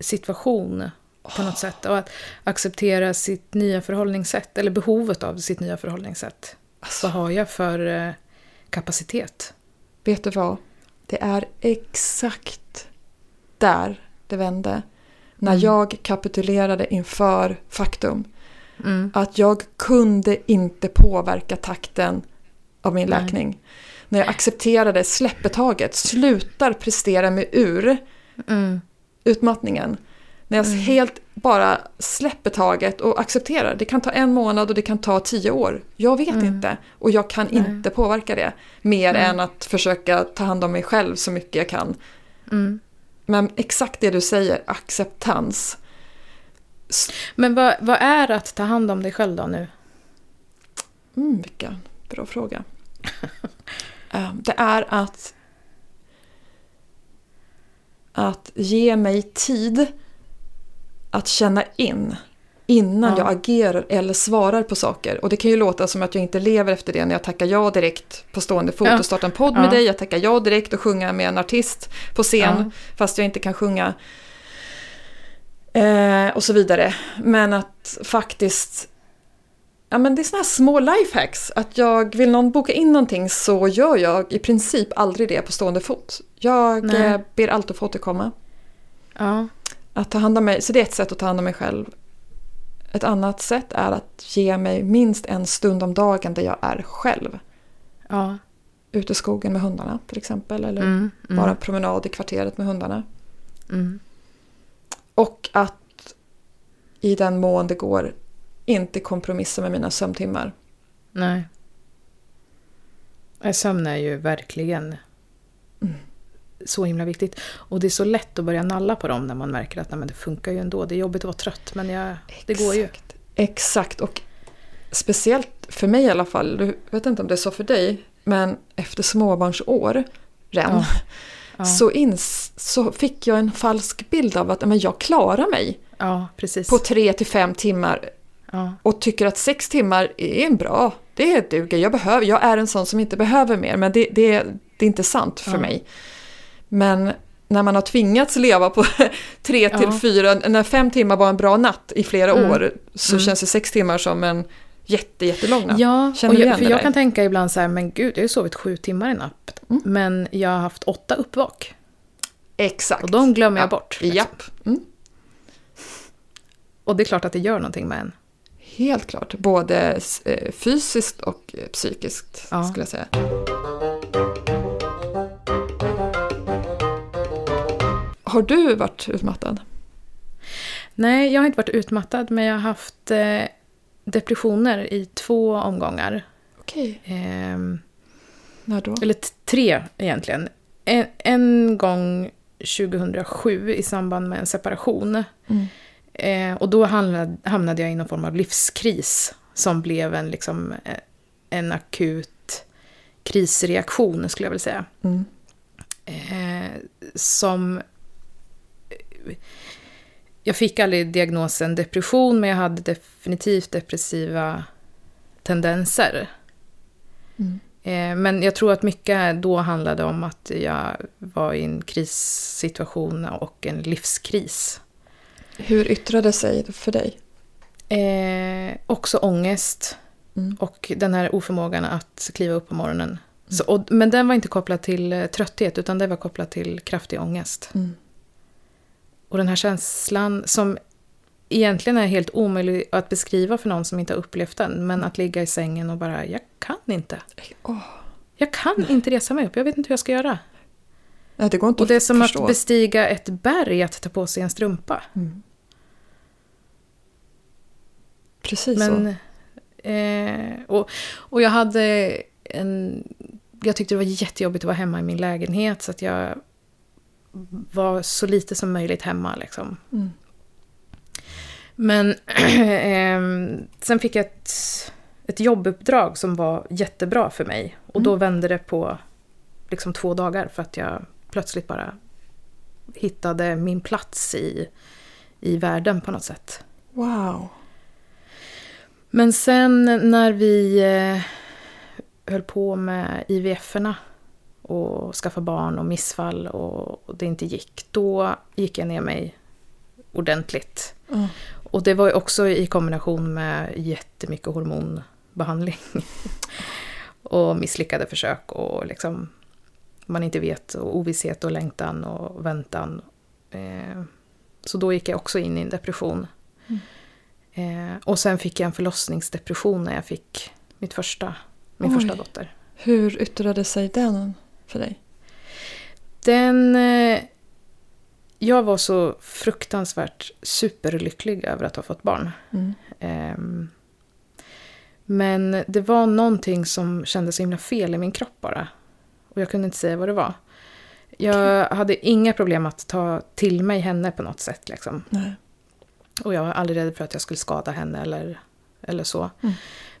A: situation på något sätt. Och att acceptera sitt nya förhållningssätt, eller behovet av sitt nya förhållningssätt.
C: Alltså,
A: Vad har jag för eh, kapacitet?
C: vet du vad? Det är exakt där det vände. När
A: Mm.
C: jag kapitulerade inför faktum.
A: Mm.
C: Att jag kunde inte påverka takten av min
A: Nej.
C: läkning. När jag accepterade, släpper taget, slutar prestera mig ur
A: Mm.
C: utmattningen. När jag
A: Mm.
C: helt bara släpper taget och accepterar. Det kan ta en månad och det kan ta tio år. Jag vet
A: Mm.
C: inte. Och jag kan
A: Nej.
C: inte påverka det. Mer än att försöka ta hand om mig själv så mycket jag kan. Men exakt det du säger, acceptans.
A: Men vad, vad är att ta hand om dig själv då nu?
C: Mm, vilken bra fråga. [laughs] Eh, det är att att ge mig tid att känna in innan
A: Ja.
C: jag agerar eller svarar på saker. Och det kan ju låta som att jag inte lever efter det när jag tackar ja direkt på stående fot
A: Ja.
C: och startar en podd med
A: Ja.
C: dig. Jag tackar ja direkt och sjunga med en artist på scen fast jag inte kan sjunga. Eh, och så vidare. Men att faktiskt Ja men det är såna här små lifehacks. Att jag vill någon boka in någonting så gör jag i princip aldrig det på stående fot. Jag
A: Nej.
C: eh, ber alltid att få återkomma.
A: Ja.
C: Att ta hand om mig, så det är ett sätt att ta hand om mig själv. Ett annat sätt är att ge mig minst en stund om dagen där jag är själv.
A: Ja.
C: Ute i skogen med hundarna till exempel. Eller
A: Mm. Mm.
C: bara en promenad i kvarteret med hundarna.
A: Mm.
C: Och att i den mån det går inte kompromissa med mina sömntimmar.
A: Nej. Nej, Sömn är ju verkligen så himla viktigt. Och det är så lätt att börja nalla på dem när man märker att nej, det funkar ju ändå. Det är jobbigt att vara trött men jag, det går ju.
C: Exakt. Och speciellt för mig i alla fall, jag vet inte om det är så för dig, men efter småbarnsåren
A: Ja. [laughs] Ja.
C: så, ins, så fick jag en falsk bild av att men jag klarar mig
A: Ja, precis.
C: på tre till fem timmar
A: ja.
C: och tycker att sex timmar är en bra, det duger, jag, behöver, jag är en sån som inte behöver mer, men det, det, det är inte sant för mig. Men när man har tvingats leva på [laughs] tre till
A: Ja.
C: fyra, när fem timmar var en bra natt i flera
A: Mm.
C: år så
A: Mm.
C: känns ju sex timmar som en jätte, jättelång natt.
A: Ja,
C: Känner
A: och jag, för
C: det
A: jag
C: där?
A: kan tänka ibland så här, men gud, jag har ju sovit sju timmar i natt.
C: Mm.
A: Men jag har haft åtta uppvak.
C: Exakt.
A: Och de glömmer jag
C: Ja.
A: bort. liksom.
C: Japp, mm.
A: Och det är klart att det gör någonting med en.
C: helt klart. Både eh, fysiskt och eh, psykiskt
A: Ja.
C: skulle jag säga. Har du varit utmattad?
A: Nej, jag har inte varit utmattad, men jag har haft eh, depressioner i två omgångar.
C: Okej.
A: Ehm,
C: När då?
A: eller tre egentligen. En, en gång 2007 i samband med en separation.
C: Mm.
A: Eh, och då hamnade, hamnade jag i någon form av livskris som blev en, liksom, eh, en akut krisreaktion, skulle jag vilja säga.
C: Mm.
A: Eh, som... Jag fick aldrig diagnosen depression, men jag hade definitivt depressiva tendenser.
C: Mm.
A: Eh, men jag tror att mycket då handlade om att jag var i en krissituation och en livskris.
C: Hur yttrade sig det för dig?
A: Eh, också ångest
C: Mm.
A: och den här oförmågan att kliva upp på morgonen. Så, och, men den var inte kopplad till trötthet, utan det var kopplad till kraftig ångest.
C: Mm.
A: Och den här känslan som egentligen är helt omöjlig att beskriva för någon som inte har upplevt den. Men att ligga i sängen och bara, jag kan inte. Jag kan inte resa mig upp, jag vet inte hur jag ska göra.
C: nej, det går inte
A: Och det är som
C: förstå.
A: att bestiga ett berg att ta på sig en strumpa.
C: Mm. Precis
A: Men,
C: så.
A: eh, och, och jag hade en... Jag tyckte det var jättejobbigt att vara hemma i min lägenhet så att jag var så lite som möjligt hemma. Liksom.
C: Mm.
A: Men [clears throat] ehm, sen fick jag ett, ett jobbuppdrag som var jättebra för mig. Och då vände det på liksom två dagar för att jag plötsligt bara hittade min plats i, i världen på något sätt.
C: Wow.
A: Men sen när vi eh, höll på med IVF-erna och skaffa barn och missfall och, och det inte gick, då gick jag ner mig ordentligt.
C: Ja.
A: Och det var ju också i kombination med jättemycket hormonbehandling. [laughs] och misslyckade försök och liksom man inte vet och ovisshet och längtan och väntan. Eh, så då gick jag också in i en depression. Eh, och sen fick jag en förlossningsdepression när jag fick mitt första, min
C: Oj.
A: första dotter.
C: Hur yttrade sig den för dig?
A: Den... Eh, jag var så fruktansvärt superlycklig över att ha fått barn.
C: Mm.
A: Ehm, men det var någonting som kändes så himla fel i min kropp bara. Och jag kunde inte säga vad det var. Jag hade inga problem att ta till mig henne på något sätt. Liksom. Och jag var aldrig rädd för att jag skulle skada henne eller, eller så.
C: Mm.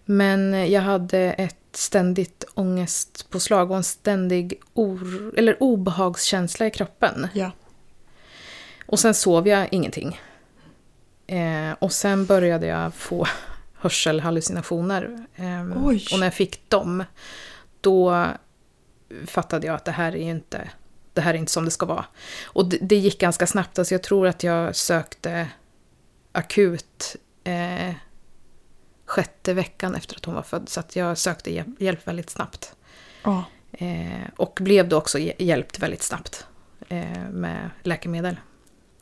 A: Men jag hade ett ständigt ångestpåslag och en ständig or, eller obehagskänsla i kroppen.
C: Ja.
A: Och sen sov jag ingenting. Eh, och sen började jag få [laughs] hörselhallucinationer. Eh,
C: Oj.
A: och när jag fick dem, då fattade jag att det här är ju inte, det här är inte som det ska vara. Och det, det gick ganska snabbt, alltså jag tror att jag sökte akut eh, sjätte veckan efter att hon var född. Så jag sökte hjälp, väldigt snabbt.
C: Ja.
A: Eh, och blev då också hj- hjälpt väldigt snabbt eh, med läkemedel.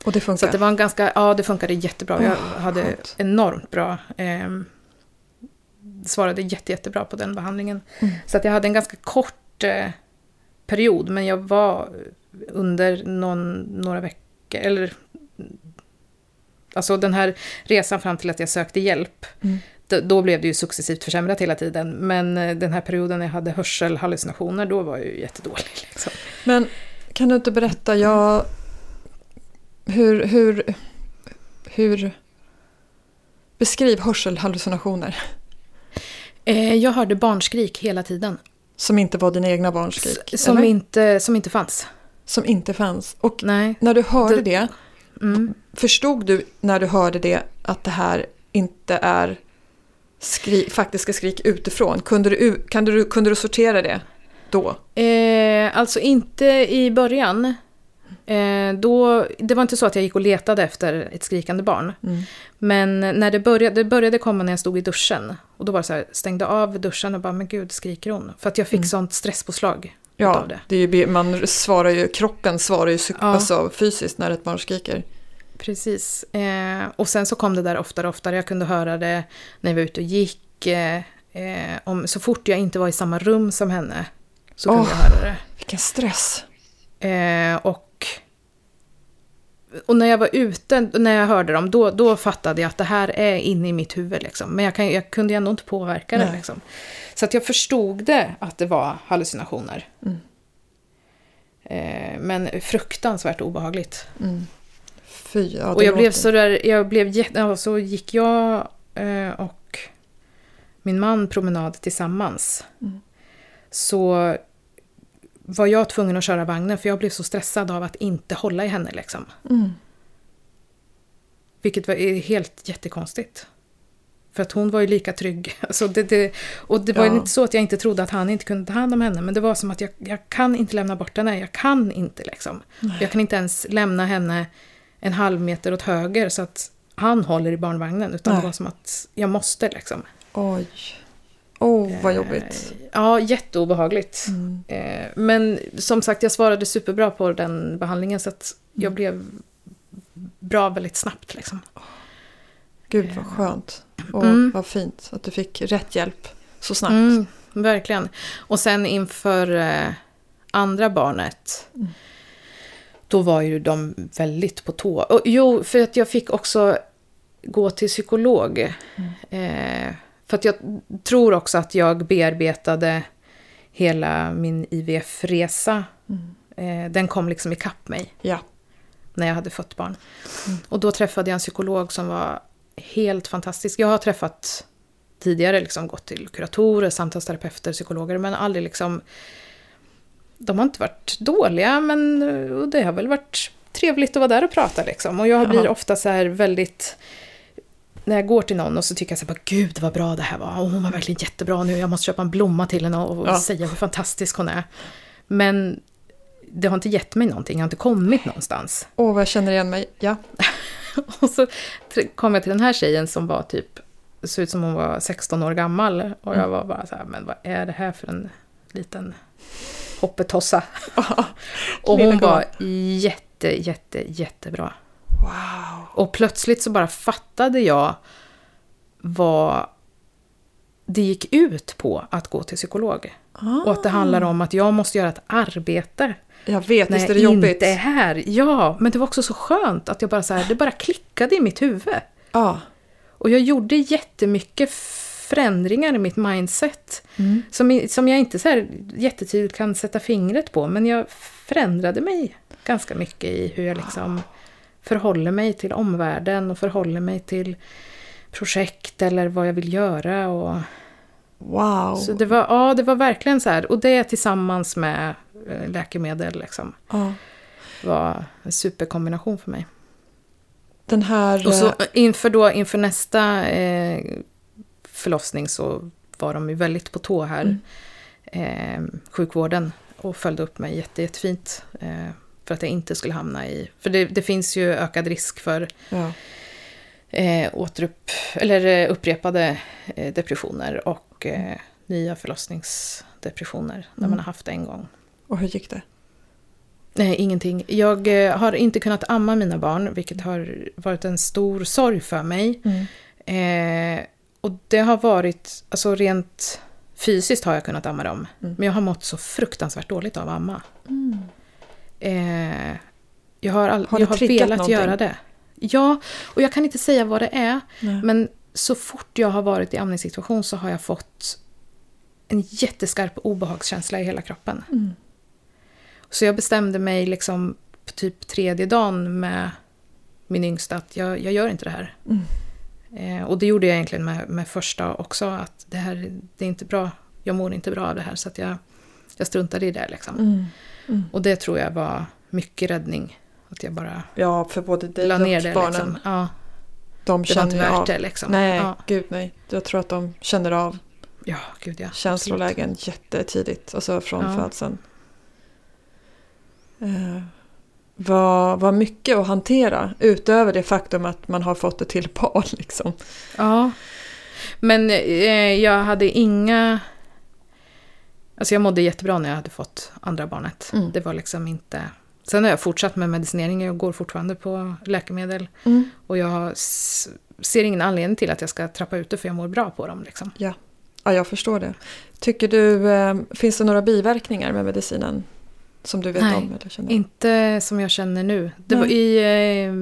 C: Och det
A: Så
C: funkar?
A: att det var en ganska, ja det funkade jättebra. Jag
C: Åh,
A: hade
C: skönt.
A: enormt bra, eh, svarade jätte, jättebra på den behandlingen.
C: Mm.
A: Så att jag hade en ganska kort eh, period, men jag var under någon, några veckor, eller Alltså den här resan fram till att jag sökte hjälp,
C: Mm.
A: Då blev det ju successivt försämrat hela tiden. Men eh, den här perioden när jag hade hörselhallucinationer, då var jag ju jättedålig. Liksom.
C: Men Kan du inte berätta, jag... Hur... hur, hur beskriv hörselhallucinationer.
A: Eh, jag hörde barnskrik hela tiden.
C: Som inte var dina egna barnskrik?
A: S- som,
C: eller?
A: inte, som inte fanns.
C: som inte fanns. Och
A: Nej.
C: när du hörde
A: Det-
C: det,
A: Mm.
C: förstod du när du hörde det att det här inte är skri faktiska skrik utifrån? Kunde du, kan du, kunde du sortera det då?
A: Eh, alltså inte i början. Eh, då, det var inte så att jag gick och letade efter ett skrikande barn.
C: Mm.
A: Men när det började, det började komma när jag stod i duschen. Och då var det så här, stängde av duschen och bara, men gud, skriker hon? För att jag fick
C: Mm.
A: sånt stresspåslag
C: Ja,
A: det.
C: det är ju, man svarar ju, kroppen svarar ju
A: Ja.
C: alltså, fysiskt när ett barn skriker.
A: Precis. Eh, och sen så kom det där oftare och oftare. Jag kunde höra det när jag var ute och gick. Eh, eh, om, så fort jag inte var i samma rum som henne så kunde
C: Åh.
A: jag höra det.
C: Vilken stress!
A: Eh, och, och när jag var ute, när jag hörde dem, då, då fattade jag att det här är inne i mitt huvud. Liksom. Men jag, kan, jag kunde ändå inte påverka det. Liksom. Så att jag förstod det att det var hallucinationer.
C: Mm.
A: Eh, men fruktansvärt obehagligt.
C: Mm. Fy, ja,
A: och jag blev så där, jag blev jätte, ja, så gick jag eh, och min man promenad tillsammans.
C: Mm.
A: Så var jag tvungen att köra vagnen för jag blev så stressad av att inte hålla i henne liksom.
C: Mm.
A: Vilket var är helt jättekonstigt. För att hon var ju lika trygg. [laughs] Alltså det, det, och det var
C: Ja.
A: inte så att jag inte trodde att han inte kunde ta hand om henne. Men det var som att jag, jag kan inte lämna bort henne. Jag kan inte liksom. Jag kan inte ens lämna henne en halv meter åt höger så att han håller i barnvagnen. Utan
C: Nej.
A: det var som att jag måste liksom.
C: Oj. Åh, vad jobbigt.
A: Eh, Ja, jätteobehagligt.
C: Mm.
A: Eh, Men som sagt, jag svarade superbra på den behandlingen så att jag
C: Mm.
A: blev bra väldigt snabbt. Liksom.
C: Gud vad skönt. Och
A: Mm.
C: vad fint att du fick rätt hjälp så snabbt.
A: Mm, verkligen. Och sen inför eh, andra barnet,
C: Mm.
A: Då var ju de väldigt på tå. Och, jo, för att jag fick också gå till psykolog.
C: Mm.
A: Eh, för att jag tror också att jag bearbetade hela min IVF-resa.
C: Mm.
A: Eh, den kom liksom ikapp mig
C: Ja.
A: när jag hade fått barn.
C: Mm.
A: Och då träffade jag en psykolog som var helt fantastisk. Jag har träffat tidigare, liksom gått till kuratorer, samtalsterapeuter, psykologer, men aldrig liksom... De har inte varit dåliga, men det har väl varit trevligt att vara där och prata liksom. Och jag blir
C: Ja.
A: ofta så här väldigt... När jag går till någon och så tycker jag så här, gud vad bra det här var. Och hon var verkligen jättebra nu, jag måste köpa en blomma till henne och
C: Ja.
A: säga hur fantastisk hon är. Men det har inte gett mig någonting, jag har inte kommit någonstans.
C: Åh, vad jag känner igen mig. Ja. [laughs]
A: Och så kom jag till den här tjejen som var typ, såg ut som hon var 16 år gammal. Och jag var bara så här, men vad är det här för en liten hoppetossa? [laughs] och hon var jätte, jätte, jättebra.
C: Wow.
A: Och plötsligt så bara fattade jag vad det gick ut på att gå till psykolog. Och att det handlar om att jag måste göra ett arbete
C: Jag vet,
A: när
C: visst
A: jag
C: är det jobbigt?
A: inte är här. Ja, men det var också så skönt att jag bara så här, det bara klickade i mitt huvud.
C: Ja.
A: Och jag gjorde jättemycket förändringar i mitt mindset.
C: Mm.
A: Som, som jag inte så här jättetydligt kan sätta fingret på. Men jag förändrade mig ganska mycket i hur jag liksom förhåller mig till omvärlden. Och förhåller mig till projekt eller vad jag vill göra. Och,
C: Wow.
A: Så det var, ja, det var verkligen så här. Och det tillsammans med eh, läkemedel liksom,
C: Ja.
A: var en superkombination för mig.
C: Den här...
A: Och så
C: eh,
A: inför, då, inför nästa eh, förlossning så var de ju väldigt på tå här, eh, sjukvården, och följde upp mig jätte, jättefint. Eh, för att jag inte skulle hamna i... För det, det finns ju ökad risk för
C: ja.
A: eh, återupp, eller eh, upprepade eh, depressioner och eh, nya förlossningsdepressioner när
C: Mm.
A: man har haft det en gång.
C: Och hur gick det?
A: Nej, ingenting. Jag eh, har inte kunnat amma mina barn, vilket har varit en stor sorg för mig. Eh, och det har varit, alltså rent fysiskt har jag kunnat amma dem.
C: Mm.
A: Men jag har mått så fruktansvärt dåligt av att amma. Eh, jag har, all,
C: Har
A: jag har velat
C: någonting?
A: göra det. Ja, och jag kan inte säga vad det är.
C: Nej.
A: Men så fort jag har varit i amningssituation så har jag fått en jätteskarp obehagskänsla i hela kroppen.
C: Mm.
A: Så jag bestämde mig liksom på typ tredje dagen med min yngsta att jag, jag gör inte det här.
C: Mm.
A: Eh, och det gjorde jag egentligen med, med första också, att det här det är inte bra. Jag mår inte bra av det här, så att jag, jag struntade i det. Liksom.
C: Mm. Mm.
A: Och det tror jag var mycket räddning. Att jag bara
C: Ja, för både dig
A: la
C: och
A: ner det.
C: barnen.
A: Liksom. Ja,
C: De
A: det var inte värt
C: av.
A: det. Liksom.
C: Nej,
A: Ja,
C: gud nej. Jag tror att de känner av
A: ja, gud ja.
C: känslolägen jättetidigt. Alltså från
A: Ja.
C: födseln. Eh, vad, vad mycket att hantera utöver det faktum att man har fått ett till barn. [laughs] Liksom.
A: Ja. Men eh, jag hade inga... Alltså jag mådde jättebra när jag hade fått andra barnet.
C: Mm.
A: Det var liksom inte... Sen har jag fortsatt med medicinering. Jag går fortfarande på läkemedel. Och jag ser ingen anledning till att jag ska trappa ut det för jag mår bra på dem. Liksom.
C: Ja, jag förstår det. Tycker du, eh, finns det några biverkningar med medicinen? Som du vet
A: Nej,
C: om? Eller känner?
A: Inte som jag känner nu. Det var. I eh,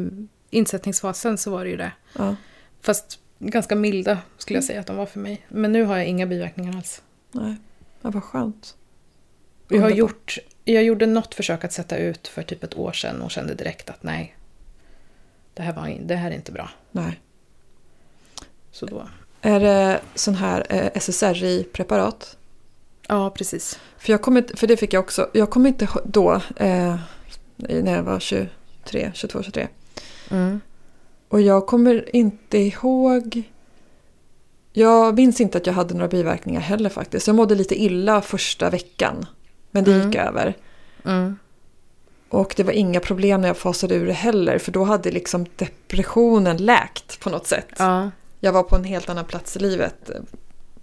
A: insättningsfasen så var det ju det.
C: Ja,
A: Fast ganska milda skulle jag säga att de var för mig. Men nu har jag inga biverkningar alls.
C: nej. Ja, vad skönt.
A: Jag, har gjort, jag gjorde något försök att sätta ut för typ ett år sedan och kände direkt att nej, det här, var, det här är inte bra.
C: Nej.
A: Så då,
C: Är det sån här eh, SSRI-preparat?
A: Ja precis.
C: För, jag kommer, inte- för det fick jag också. Jag kommer inte då, eh, när jag var 23, 22, 23.
A: Mm.
C: Och jag kommer inte ihåg... Jag minns inte att jag hade några biverkningar heller faktiskt. Jag mådde lite illa första veckan. Men det
A: Mm.
C: gick över.
A: Mm.
C: Och det var inga problem när jag fasade ur det heller. För då hade liksom depressionen läkt på något sätt.
A: Ja.
C: Jag var på en helt annan plats i livet. eh,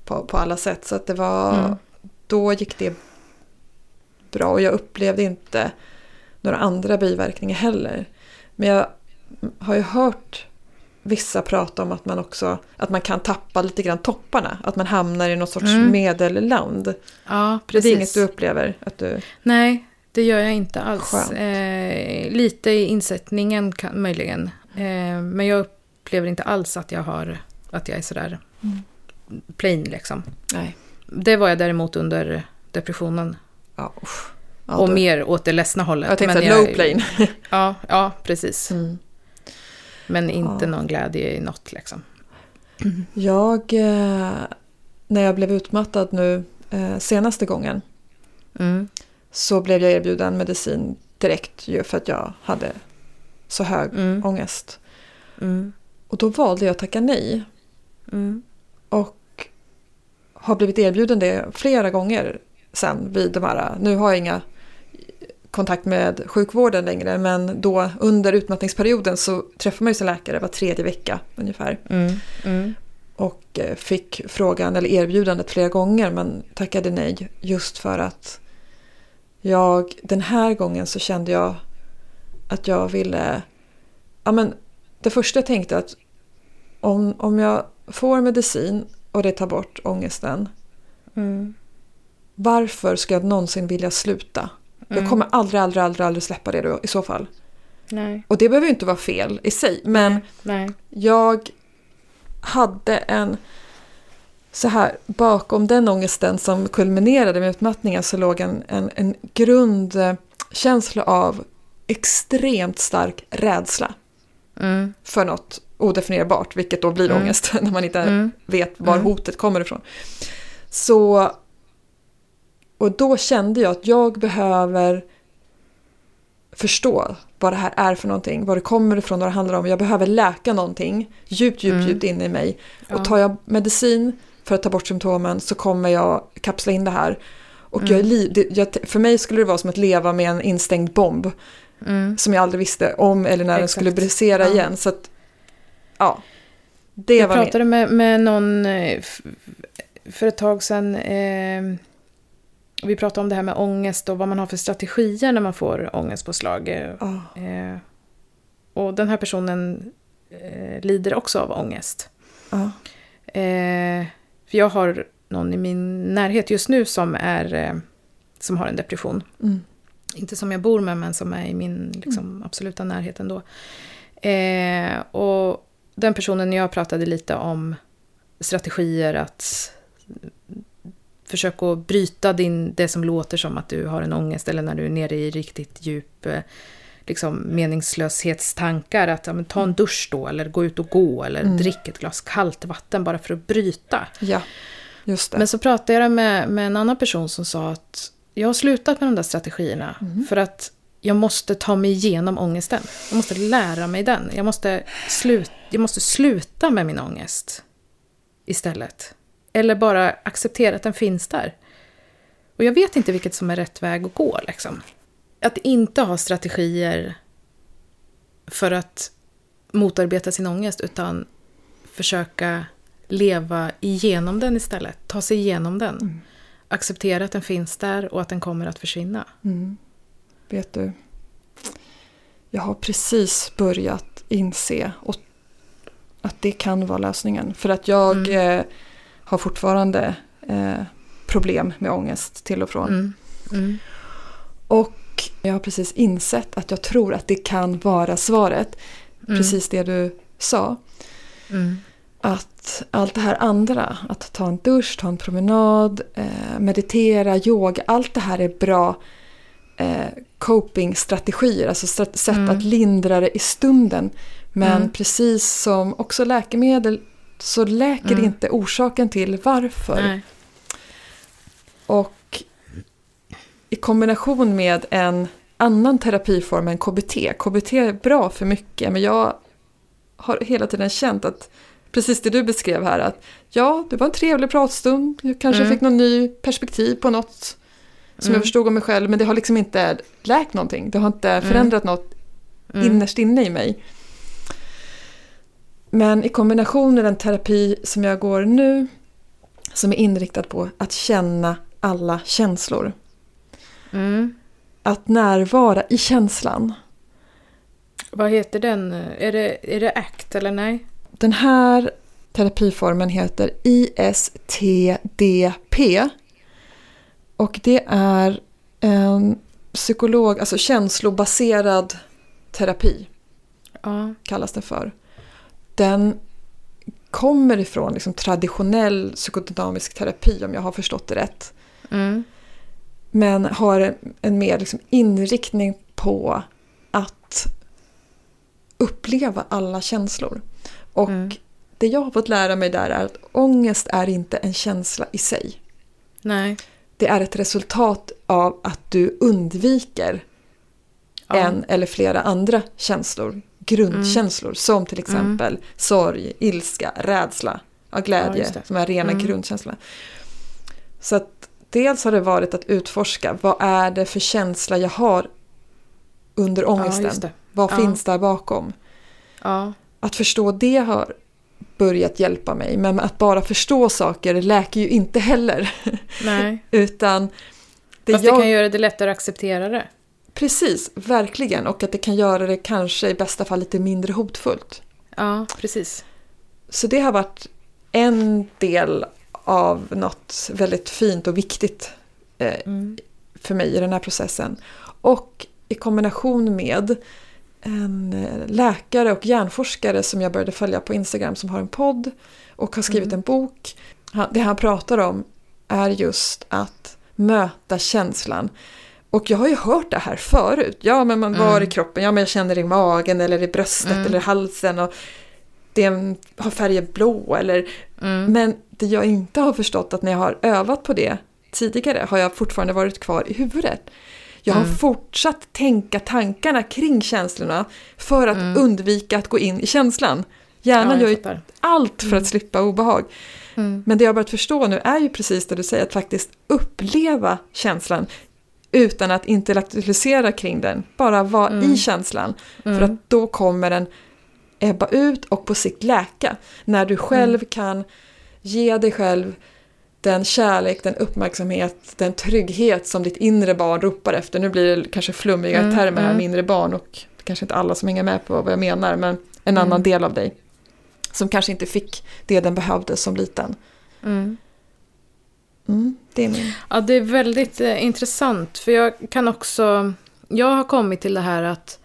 C: På, på alla sätt. Så att det var... Då gick det bra. Och jag upplevde inte några andra biverkningar heller. Men jag har ju hört vissa prata om att man också att man kan tappa lite grann topparna. Att man hamnar i något sorts
A: Mm.
C: medelland.
A: ja,
C: Det
A: precis.
C: är inget du upplever? Att du...
A: Nej, det gör jag inte alls. Eh, lite i insättningen kan, möjligen. Eh, men jag upplever inte alls att jag, har, att jag är sådär
C: Mm.
A: plain liksom.
C: Nej.
A: Det var jag däremot under depressionen.
C: Ja. Ja,
A: och
C: då-
A: mer åt det ledsna hållet.
C: Jag tänkte att low plane. [laughs]
A: Ja, ja, precis.
C: Mm.
A: Men inte
C: Ja.
A: någon glädje i något liksom.
C: Jag, eh, när jag blev utmattad nu eh, senaste gången
A: Mm.
C: så blev jag erbjuden medicin direkt ju för att jag hade så hög
A: Mm.
C: ångest.
A: Mm.
C: Och då valde jag att tacka nej
A: Mm.
C: och har blivit erbjuden det flera gånger sen vid de här, nu har jag inga kontakt med sjukvården längre men då under utmattningsperioden så träffar man ju sin läkare var tredje vecka ungefär.
A: Mm. Mm.
C: Och eh, fick frågan eller erbjudandet flera gånger men tackade nej just för att jag den här gången så kände jag att jag ville ja men det första jag tänkte att om, om jag får medicin och det tar bort ångesten
A: Mm.
C: varför ska jag någonsin vilja sluta? Jag
A: Mm.
C: kommer aldrig, aldrig, aldrig, aldrig släppa det då, i så fall.
A: Nej.
C: Och det behöver ju inte vara fel i sig men
A: Nej.
C: Jag hade en... Så här, bakom den ångesten som kulminerade med utmattningen så låg en, en, en grundkänsla av extremt stark rädsla
A: Mm.
C: för något odefinierbart, vilket då blir
A: Mm.
C: ångest [laughs] när man inte
A: Mm.
C: vet var
A: Mm.
C: hotet kommer ifrån. Så... Och då kände jag att jag behöver förstå vad det här är för någonting, var det kommer ifrån, vad det handlar om. Jag behöver läka någonting djupt, djupt,
A: Mm.
C: djupt inne i mig.
A: Ja.
C: Och tar jag medicin för att ta bort symptomen så kommer jag kapsla in det här. Och
A: Mm.
C: jag det, jag, för mig skulle det vara som att leva med en instängd bomb
A: Mm.
C: som jag aldrig visste om eller när den
A: Exakt.
C: skulle brisera
A: Ja.
C: igen. Så att, ja. Det
A: Jag
C: var
A: pratade med, med någon eh, för ett tag sedan. Eh, vi pratade om det här med ångest och vad man har för strategier när man får ångestpåslag. Eh,
C: Ja.
A: eh, och den här personen eh, lider också av ångest. Eh, för jag har någon i min närhet just nu som, är, eh, som har en depression.
C: Mm.
A: Inte som jag bor med, men som är i min liksom, absoluta närhet ändå. Eh, och den personen jag pratade lite om strategier att försök att bryta din, det som låter som att du har en ångest eller när du är nere i riktigt djup eh, liksom, meningslöshetstankar. Att ja, ta en dusch då eller gå ut och gå eller
C: Mm.
A: drick ett glas kallt vatten bara för att bryta.
C: Ja, just det.
A: Men så pratade jag med, med en annan person som sa att jag har slutat med de där strategierna
C: Mm.
A: för att jag måste ta mig igenom ångesten. Jag måste lära mig den. Jag måste, slut, jag måste sluta med min ångest istället. Eller bara acceptera att den finns där. Och jag vet inte vilket som är rätt väg att gå. Liksom. Att inte ha strategier för att motarbeta sin ångest utan försöka leva igenom den istället. Ta sig igenom den. Acceptera att den finns där och att den kommer att försvinna.
C: Mm. Vet du, jag har precis börjat inse och att det kan vara lösningen. För att jag
A: Mm.
C: eh, har fortfarande eh, problem med ångest till och från.
A: Mm. Mm.
C: Och jag har precis insett att jag tror att det kan vara svaret.
A: Mm.
C: Precis det du sa.
A: Mm.
C: Att allt det här andra, att ta en dusch, ta en promenad, eh, meditera, yoga, allt det här är bra eh, coping-strategier, alltså stra- sätt
A: Mm.
C: att lindra det i stunden. Men
A: Mm.
C: precis som också läkemedel så läker
A: Mm.
C: inte orsaken till varför.
A: Nej.
C: Och i kombination med en annan terapiform än KBT. KBT är bra för mycket men jag har hela tiden känt att precis det du beskrev här att ja, det var en trevlig pratstund. Jag kanske
A: Mm.
C: fick någon ny perspektiv på något som
A: Mm.
C: jag förstod om mig själv men det har liksom inte läkt någonting. Det har inte förändrat något
A: Mm.
C: innerst inne i mig. Men i kombination med den terapi som jag går nu som är inriktad på att känna alla känslor.
A: Mm.
C: Att närvara i känslan.
A: Vad heter den? Är det, är det ACT eller nej?
C: Den här terapiformen heter ISTDP. Och det är en psykolog, alltså känslobaserad terapi.
A: Ja.
C: kallas det för. Den kommer ifrån liksom traditionell psykodynamisk terapi om jag har förstått det rätt.
A: Mm.
C: Men har en, en mer liksom inriktning på att uppleva alla känslor. Och
A: Mm.
C: det jag har fått lära mig där är att ångest är inte en känsla i sig.
A: Nej.
C: Det är ett resultat av att du undviker
A: Ja.
C: en eller flera andra känslor, grundkänslor som till exempel sorg, ilska, rädsla, ja,
A: Ja,
C: glädje
A: just det.
C: som är rena
A: Mm.
C: grundkänslor. Så att dels har det varit att utforska vad är det för känsla jag har under
A: Ja,
C: ångesten?
A: det.
C: vad
A: Ja.
C: finns där bakom?
A: Ja.
C: Att förstå det har börjat hjälpa mig men att bara förstå saker läker ju inte heller. [laughs]
A: Nej.
C: Utan det
A: Fast
C: jag...
A: det kan göra det lättare att acceptera det.
C: Precis, verkligen. Och att det kan göra det kanske i bästa fall lite mindre hotfullt.
A: Ja, precis.
C: Så det har varit en del av något väldigt fint och viktigt eh,
A: Mm.
C: för mig i den här processen. Och i kombination med en eh, läkare och hjärnforskare som jag började följa på Instagram som har en podd och har skrivit
A: Mm.
C: en bok. Det han pratar om är just att möta känslan. Och jag har ju hört det här förut. Ja, men man var
A: Mm.
C: i kroppen. Ja, men jag känner det i magen eller i bröstet
A: Mm.
C: eller i halsen. Och det har färgen blå eller
A: Mm.
C: men det jag inte har förstått att när jag har övat på det tidigare har jag fortfarande varit kvar i huvudet. Jag har
A: Mm.
C: fortsatt tänka tankarna kring känslorna för att
A: Mm.
C: undvika att gå in i känslan. Hjärnan
A: Ja,
C: gör ju allt för
A: Mm.
C: att slippa obehag.
A: Mm.
C: Men det jag har börjat förstå nu är ju precis det du säger, att faktiskt uppleva känslan utan att intellektualisera kring den. Bara vara
A: Mm.
C: i känslan. För
A: Mm.
C: att då kommer den ebba ut och på sikt läka. När du själv
A: Mm.
C: kan ge dig själv den kärlek, den uppmärksamhet, den trygghet som ditt inre barn ropar efter. Nu blir det kanske flummiga
A: Mm,
C: termer här
A: mm.
C: med inre barn och kanske inte alla som hänger med på vad jag menar men en
A: Mm.
C: annan del av dig. Som kanske inte fick det den behövde som liten.
A: Mm.
C: Mm, det är min.
A: Ja, det är väldigt eh, intressant. För jag kan också... Jag har kommit till det här att...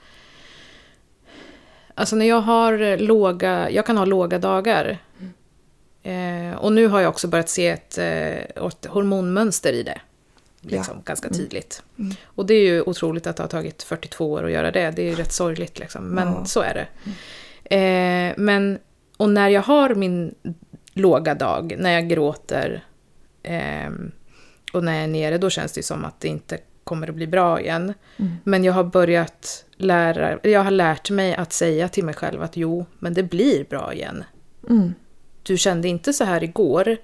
A: Alltså när jag har eh, låga... Jag kan ha låga dagar. Eh, och nu har jag också börjat se ett, eh, ett hormonmönster i det. Liksom,
C: Ja.
A: Ganska
C: Mm.
A: tydligt.
C: Mm.
A: Och det är ju otroligt att det har tagit 42 år att göra det. Det är ju rätt sorgligt liksom. Men
C: Ja.
A: så är det. Eh, men, och när jag har min låga dag, när jag gråter ehm, och när jag är nere, då känns det ju som att det inte kommer att bli bra igen.
C: Mm.
A: Men jag har börjat lära, jag har lärt mig att säga till mig själv att jo, men det blir bra igen.
C: Mm.
A: Du kände inte så här igår.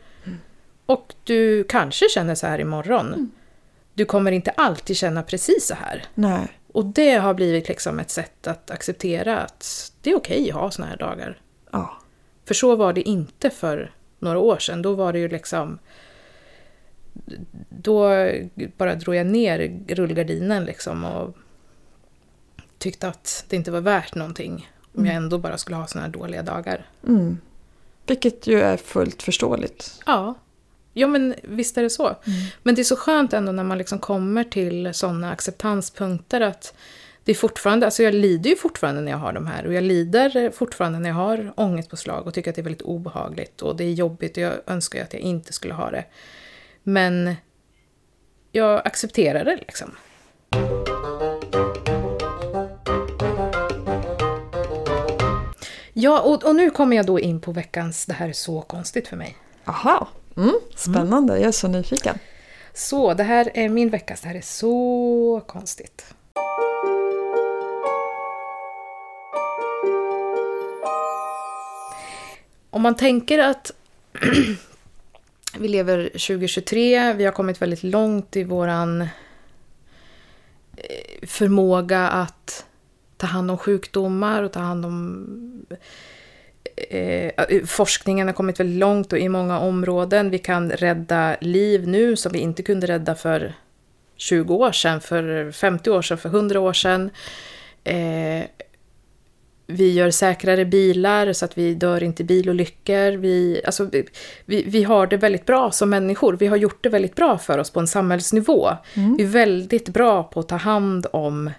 A: Och du kanske känner så här imorgon. Du kommer inte alltid känna precis så här.
C: Nej.
A: Och det har blivit liksom ett sätt att acceptera att det är okej att ha såna här dagar.
C: Ja.
A: För så var det inte för några år sedan. Då var det ju liksom... Då bara drog jag ner rullgardinen liksom och tyckte att det inte var värt någonting. Om jag ändå bara skulle ha såna här dåliga dagar.
C: Mm. Vilket ju är fullt förståeligt.
A: Ja, ja men visst är det så. Men det är så skönt ändå när man liksom kommer till sådana acceptanspunkter att det är fortfarande, alltså jag lider ju fortfarande när jag har de här och jag lider fortfarande när jag har ångestpåslag och tycker att det är väldigt obehagligt och det är jobbigt och jag önskar ju att jag inte skulle ha det. Men jag accepterar det liksom. Ja, och, och nu kommer jag då in på veckans Det här är så konstigt för mig.
C: Aha. Mm. Spännande, jag är så nyfiken.
A: Så, det här är min veckas Det här är så konstigt. Om man tänker att [clears throat] vi lever 2023, vi har kommit väldigt långt i våran eh, förmåga att ta hand om sjukdomar och ta hand om... Eh, forskningen har kommit väldigt långt och i många områden. Vi kan rädda liv nu som vi inte kunde rädda för 20 år sedan, för 50 år sedan, för 100 år sedan. Eh, vi gör säkrare bilar så att vi dör inte i bilolyckor. Vi, alltså, vi, vi, vi har det väldigt bra som människor. Vi har gjort det väldigt bra för oss på en samhällsnivå. Vi är väldigt bra på att ta hand om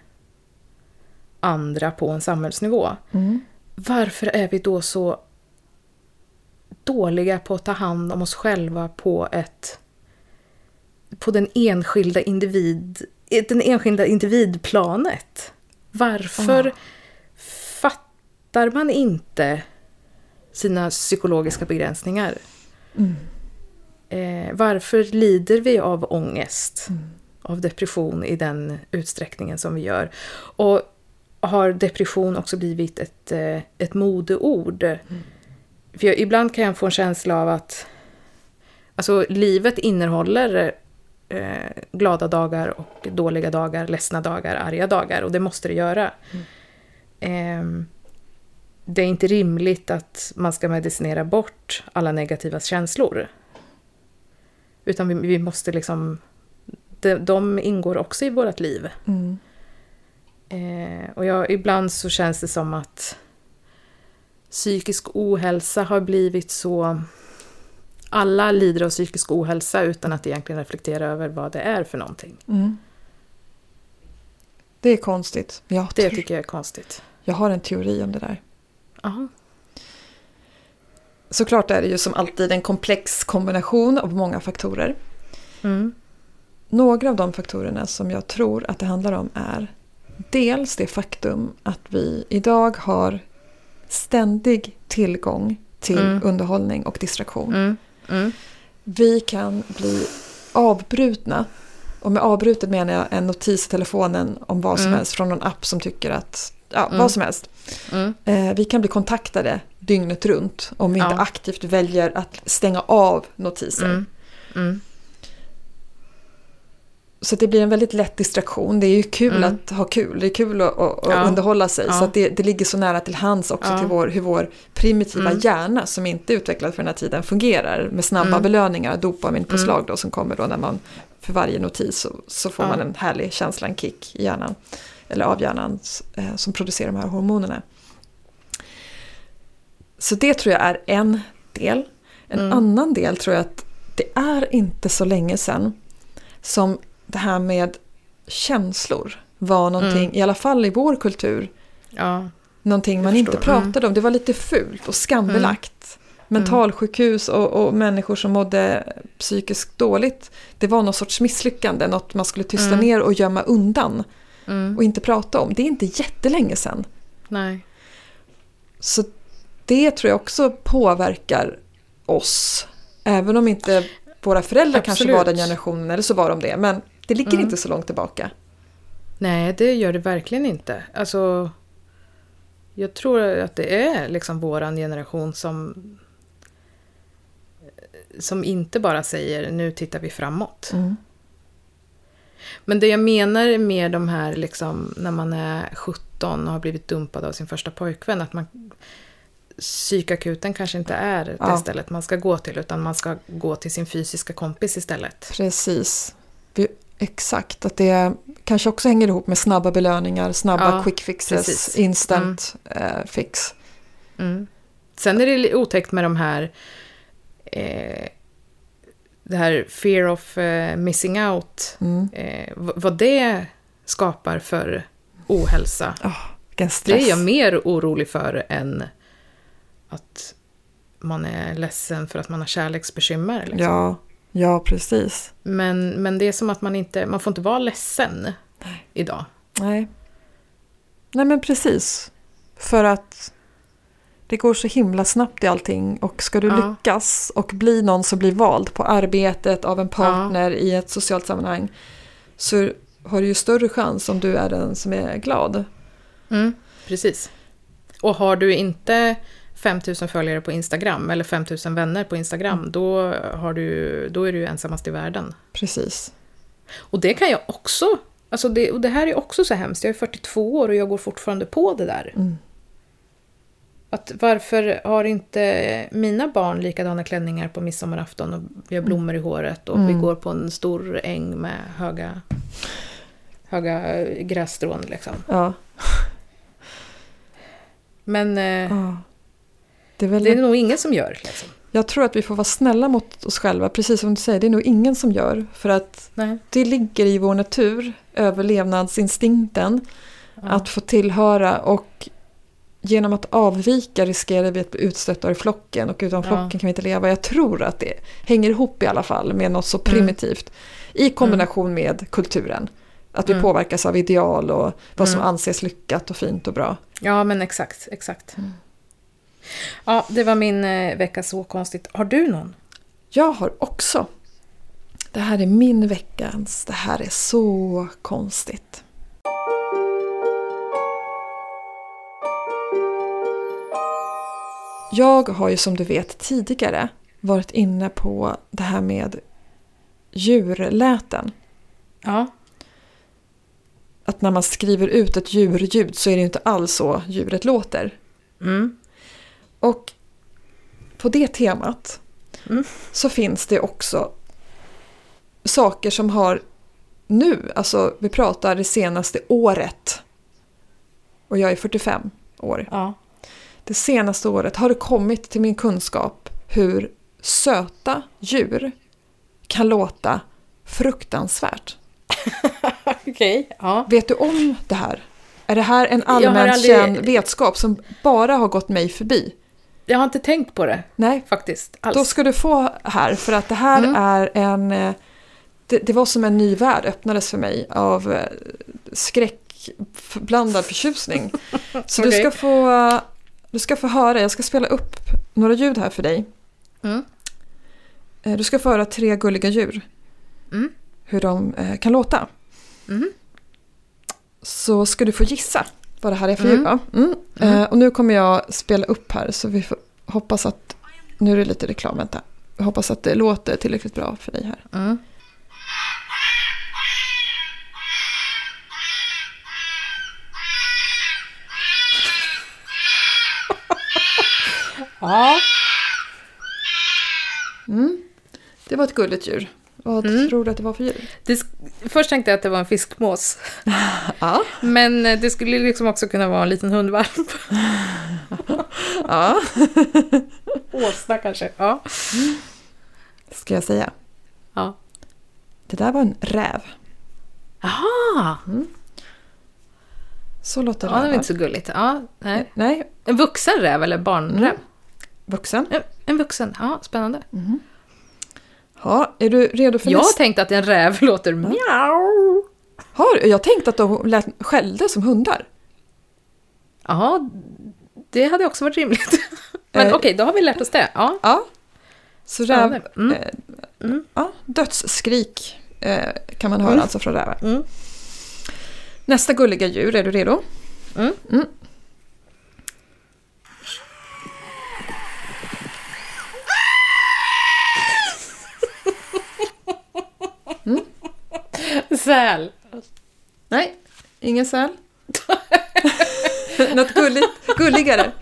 A: andra på en samhällsnivå.
C: Mm.
A: Varför är vi då så dåliga på att ta hand om oss själva på ett på den enskilda individ den enskilda individplanet? Varför
C: Ah.
A: fattar man inte sina psykologiska begränsningar?
C: Mm.
A: Eh, varför lider vi av ångest?
C: Mm.
A: Av depression i den utsträckningen som vi gör? Och har depression också blivit ett, eh, ett modeord? För jag, ibland kan jag få en känsla av att alltså, livet innehåller eh, glada dagar och dåliga dagar, ledsna dagar, arga dagar. Och det måste det göra. Ehm, det är inte rimligt att man ska medicinera bort alla negativa känslor. Utan vi, vi måste liksom... De, de ingår också i vårt liv.
C: Mm.
A: Eh, och jag, ibland så känns det som att psykisk ohälsa har blivit så... Alla lider av psykisk ohälsa utan att egentligen reflektera över vad det är för någonting.
C: Mm. Det är konstigt. Jag,
A: Det tycker jag är konstigt.
C: jag har en teori om det där.
A: Aha.
C: Såklart är det ju som alltid en komplex kombination av många faktorer.
A: Mm.
C: Några av de faktorerna som jag tror att det handlar om är dels det faktum att vi idag har ständig tillgång till
A: Mm.
C: underhållning och distraktion.
A: Mm. Mm.
C: Vi kan bli avbrutna. Och med avbrutet menar jag en notis i telefonen om vad som
A: Mm.
C: helst från någon app som tycker att, ja,
A: Mm.
C: vad som helst.
A: Mm.
C: Eh, vi kan bli kontaktade dygnet runt om vi inte
A: Ja.
C: aktivt väljer att stänga av notiser.
A: Mm. Mm.
C: Så det blir en väldigt lätt distraktion. Det är ju kul
A: Mm.
C: att ha kul. Det är kul att, att,
A: Ja.
C: underhålla sig.
A: Ja.
C: Så det, det ligger så nära till hands också
A: Ja.
C: till vår, hur vår primitiva
A: Mm.
C: hjärna som inte är utvecklad för den här tiden fungerar. Med snabba
A: Mm.
C: belöningar, dopaminpåslag då som kommer då när man för varje notis så, så får man en härlig känsla, en kick i hjärnan. Eller av hjärnan eh, som producerar de här hormonerna. Så det tror jag är en del. En
A: Mm.
C: annan del tror jag att det är inte så länge sedan som det här med känslor var någonting,
A: Mm.
C: i alla fall i vår kultur,
A: Ja.
C: någonting man
A: Jag
C: inte
A: förstår. Mm.
C: pratade om. Det var lite fult och skambelagt. mentalsjukhus och, och människor som mådde psykiskt dåligt. Det var någon sorts misslyckande, något man skulle tysta
A: Mm.
C: ner och gömma undan
A: Mm.
C: och inte prata om. Det är inte jättelänge sedan.
A: Nej.
C: Så det tror jag också påverkar oss. Även om inte våra föräldrar kanske
A: Absolut.
C: var den generationen, eller så var de det. Men det ligger
A: Mm.
C: inte så långt tillbaka.
A: Nej, det gör det verkligen inte. Alltså, jag tror att det är liksom våran generation som som inte bara säger nu tittar vi framåt.
C: Mm.
A: Men det jag menar mer de här liksom när man är 17 och har blivit dumpad av sin första pojkvän. Att man psykakuten kanske inte är det
C: Ja.
A: stället man ska gå till utan man ska gå till sin fysiska kompis istället.
C: Precis. Vi, exakt, att det kanske också hänger ihop med snabba belöningar, snabba
A: Ja,
C: quick fixes,
A: precis.
C: instant eh, fix.
A: Mm. Sen är det otäckt med de här eh, det här fear of eh, missing out.
C: Mm.
A: Eh, vad det skapar för ohälsa.
C: Vilken
A: Det är jag mer orolig för än att man är ledsen för att man har kärleksbekymmer. Liksom.
C: Ja, ja, precis.
A: Men, men det är som att man inte, man får inte vara ledsen idag.
C: Nej. Nej men precis. För att det går så himla snabbt i allting och ska du
A: Ja.
C: lyckas och bli någon som blir vald på arbetet av en partner i ett socialt sammanhang så har du ju större chans om du är den som är glad.
A: Mm, precis. Och har du inte 5000 följare på Instagram eller 5000 vänner på Instagram, då, har du, då är du ensammast i världen.
C: Precis.
A: Och det kan jag också, alltså det, och det här är också så hemskt, jag är 42 år och jag går fortfarande på det där.
C: Mm.
A: Att varför har inte mina barn likadana klänningar på midsommarafton och vi har blommor i håret och vi
C: Mm.
A: går på en stor äng med höga, höga grässtrån liksom.
C: Ja.
A: Men eh,
C: ja. Det är väl
A: det är nog ingen som gör. Liksom.
C: Jag tror att vi får vara snälla mot oss själva, precis som du säger. Det är nog ingen som gör. För att
A: Nej.
C: det ligger i vår natur, överlevnadsinstinkten,
A: Ja.
C: att få tillhöra och genom att avvika riskerar vi att bli utstötta ur flocken och utan
A: Ja.
C: flocken kan vi inte leva. Jag tror att det hänger ihop i alla fall med något så primitivt i kombination med kulturen. Att vi
A: Mm.
C: påverkas av ideal och vad som
A: Mm.
C: anses lyckat och fint och bra.
A: Ja, men exakt. exakt. Ja, det var min eh, vecka så konstigt. Har du någon?
C: Jag har också. Det här är min veckans. Det här är så konstigt. Jag har ju som du vet tidigare varit inne på det här med djurläten.
A: Ja.
C: Att när man skriver ut ett djurljud så är det inte alls så djuret låter.
A: Mm.
C: Och på det temat
A: Mm.
C: så finns det också saker som har nu, alltså vi pratar det senaste året. Och jag är 45 år.
A: Ja.
C: Det senaste året har det kommit till min kunskap hur söta djur kan låta fruktansvärt. [laughs]
A: Okej. Ja.
C: Vet du om det här? Är det här en
A: har
C: allmänt
A: aldrig-
C: vetskap som bara har gått mig förbi?
A: Jag har inte tänkt på det
C: Nej,
A: faktiskt. Alls.
C: Då ska du få här, för att det här
A: Mm.
C: är en... eh, Det, det var som en ny värld öppnades för mig av eh, skräckblandad förtjusning. [laughs] Så du,
A: Okej.
C: ska få, du ska få höra, jag ska spela upp några ljud här för dig.
A: Mm.
C: Eh, Du ska få höra tre gulliga djur.
A: Mm.
C: Hur de kan låta.
A: Mhm.
C: Så ska du få gissa vad det här är för
A: Mm.
C: djur. va? Mm.
A: Mm.
C: Eh, Och nu kommer jag spela upp här så vi får hoppas att... Nu är det lite reklam, vänta. Jag hoppas att det låter tillräckligt bra för dig här.
A: Mm. [laughs] ja.
C: Mm. Det var ett gulligt djur. Vad
A: Mm.
C: tror du att det var för djur?
A: Det, först tänkte jag att det var en fiskmås. [laughs]
C: Ja.
A: Men eh, det skulle liksom också kunna vara en liten hundvalp. [laughs]
C: ja. [laughs]
A: Åsna kanske. Ja.
C: Ska jag säga.
A: Ja.
C: Det där var en räv.
A: Jaha!
C: Så låter
A: Ja, det var
C: rävar.
A: inte så gulligt. Ja, nej.
C: Nej,
A: En vuxen räv eller barnräv?
C: vuxen.
A: En, en vuxen, ja, spännande.
C: Ja, är du redo för
A: Jag har
C: nästa?
A: tänkt att en räv [laughs] låter mjau.
C: Har du? Jag tänkte att de lät, skällde som hundar.
A: Ja, det hade också varit rimligt. [laughs] Men
C: Eh.
A: okej, då har vi lärt oss det. Ja.
C: Ja. Så räv.
A: Mm.
C: eh,
A: Mm.
C: ja, dödsskrik eh, kan man höra
A: Mm.
C: alltså från rävar.
A: Mm.
C: Nästa gulliga djur, är du redo?
A: Mm. Säl.
C: Nej, ingen säl. Något gulligt, gulligare.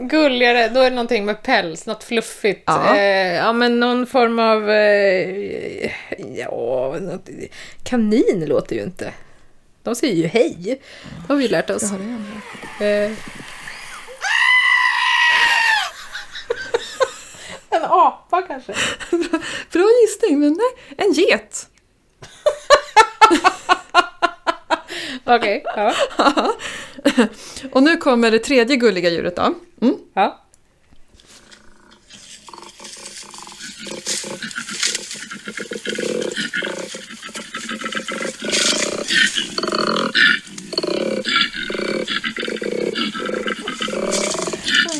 A: Gulligare, då är det någonting med päls, något fluffigt.
C: Ja.
A: Eh, ja, men någon form av... Eh, ja, något, kanin låter ju inte. De säger ju hej. Det har vi ju lärt oss.
C: Har det igen.
A: Eh. En apa kanske? [laughs]
C: Bra gissning, men nej, en get. [laughs]
A: Okej, ja. [laughs]
C: Och nu kommer det tredje gulliga djuret då. Mm.
A: ja.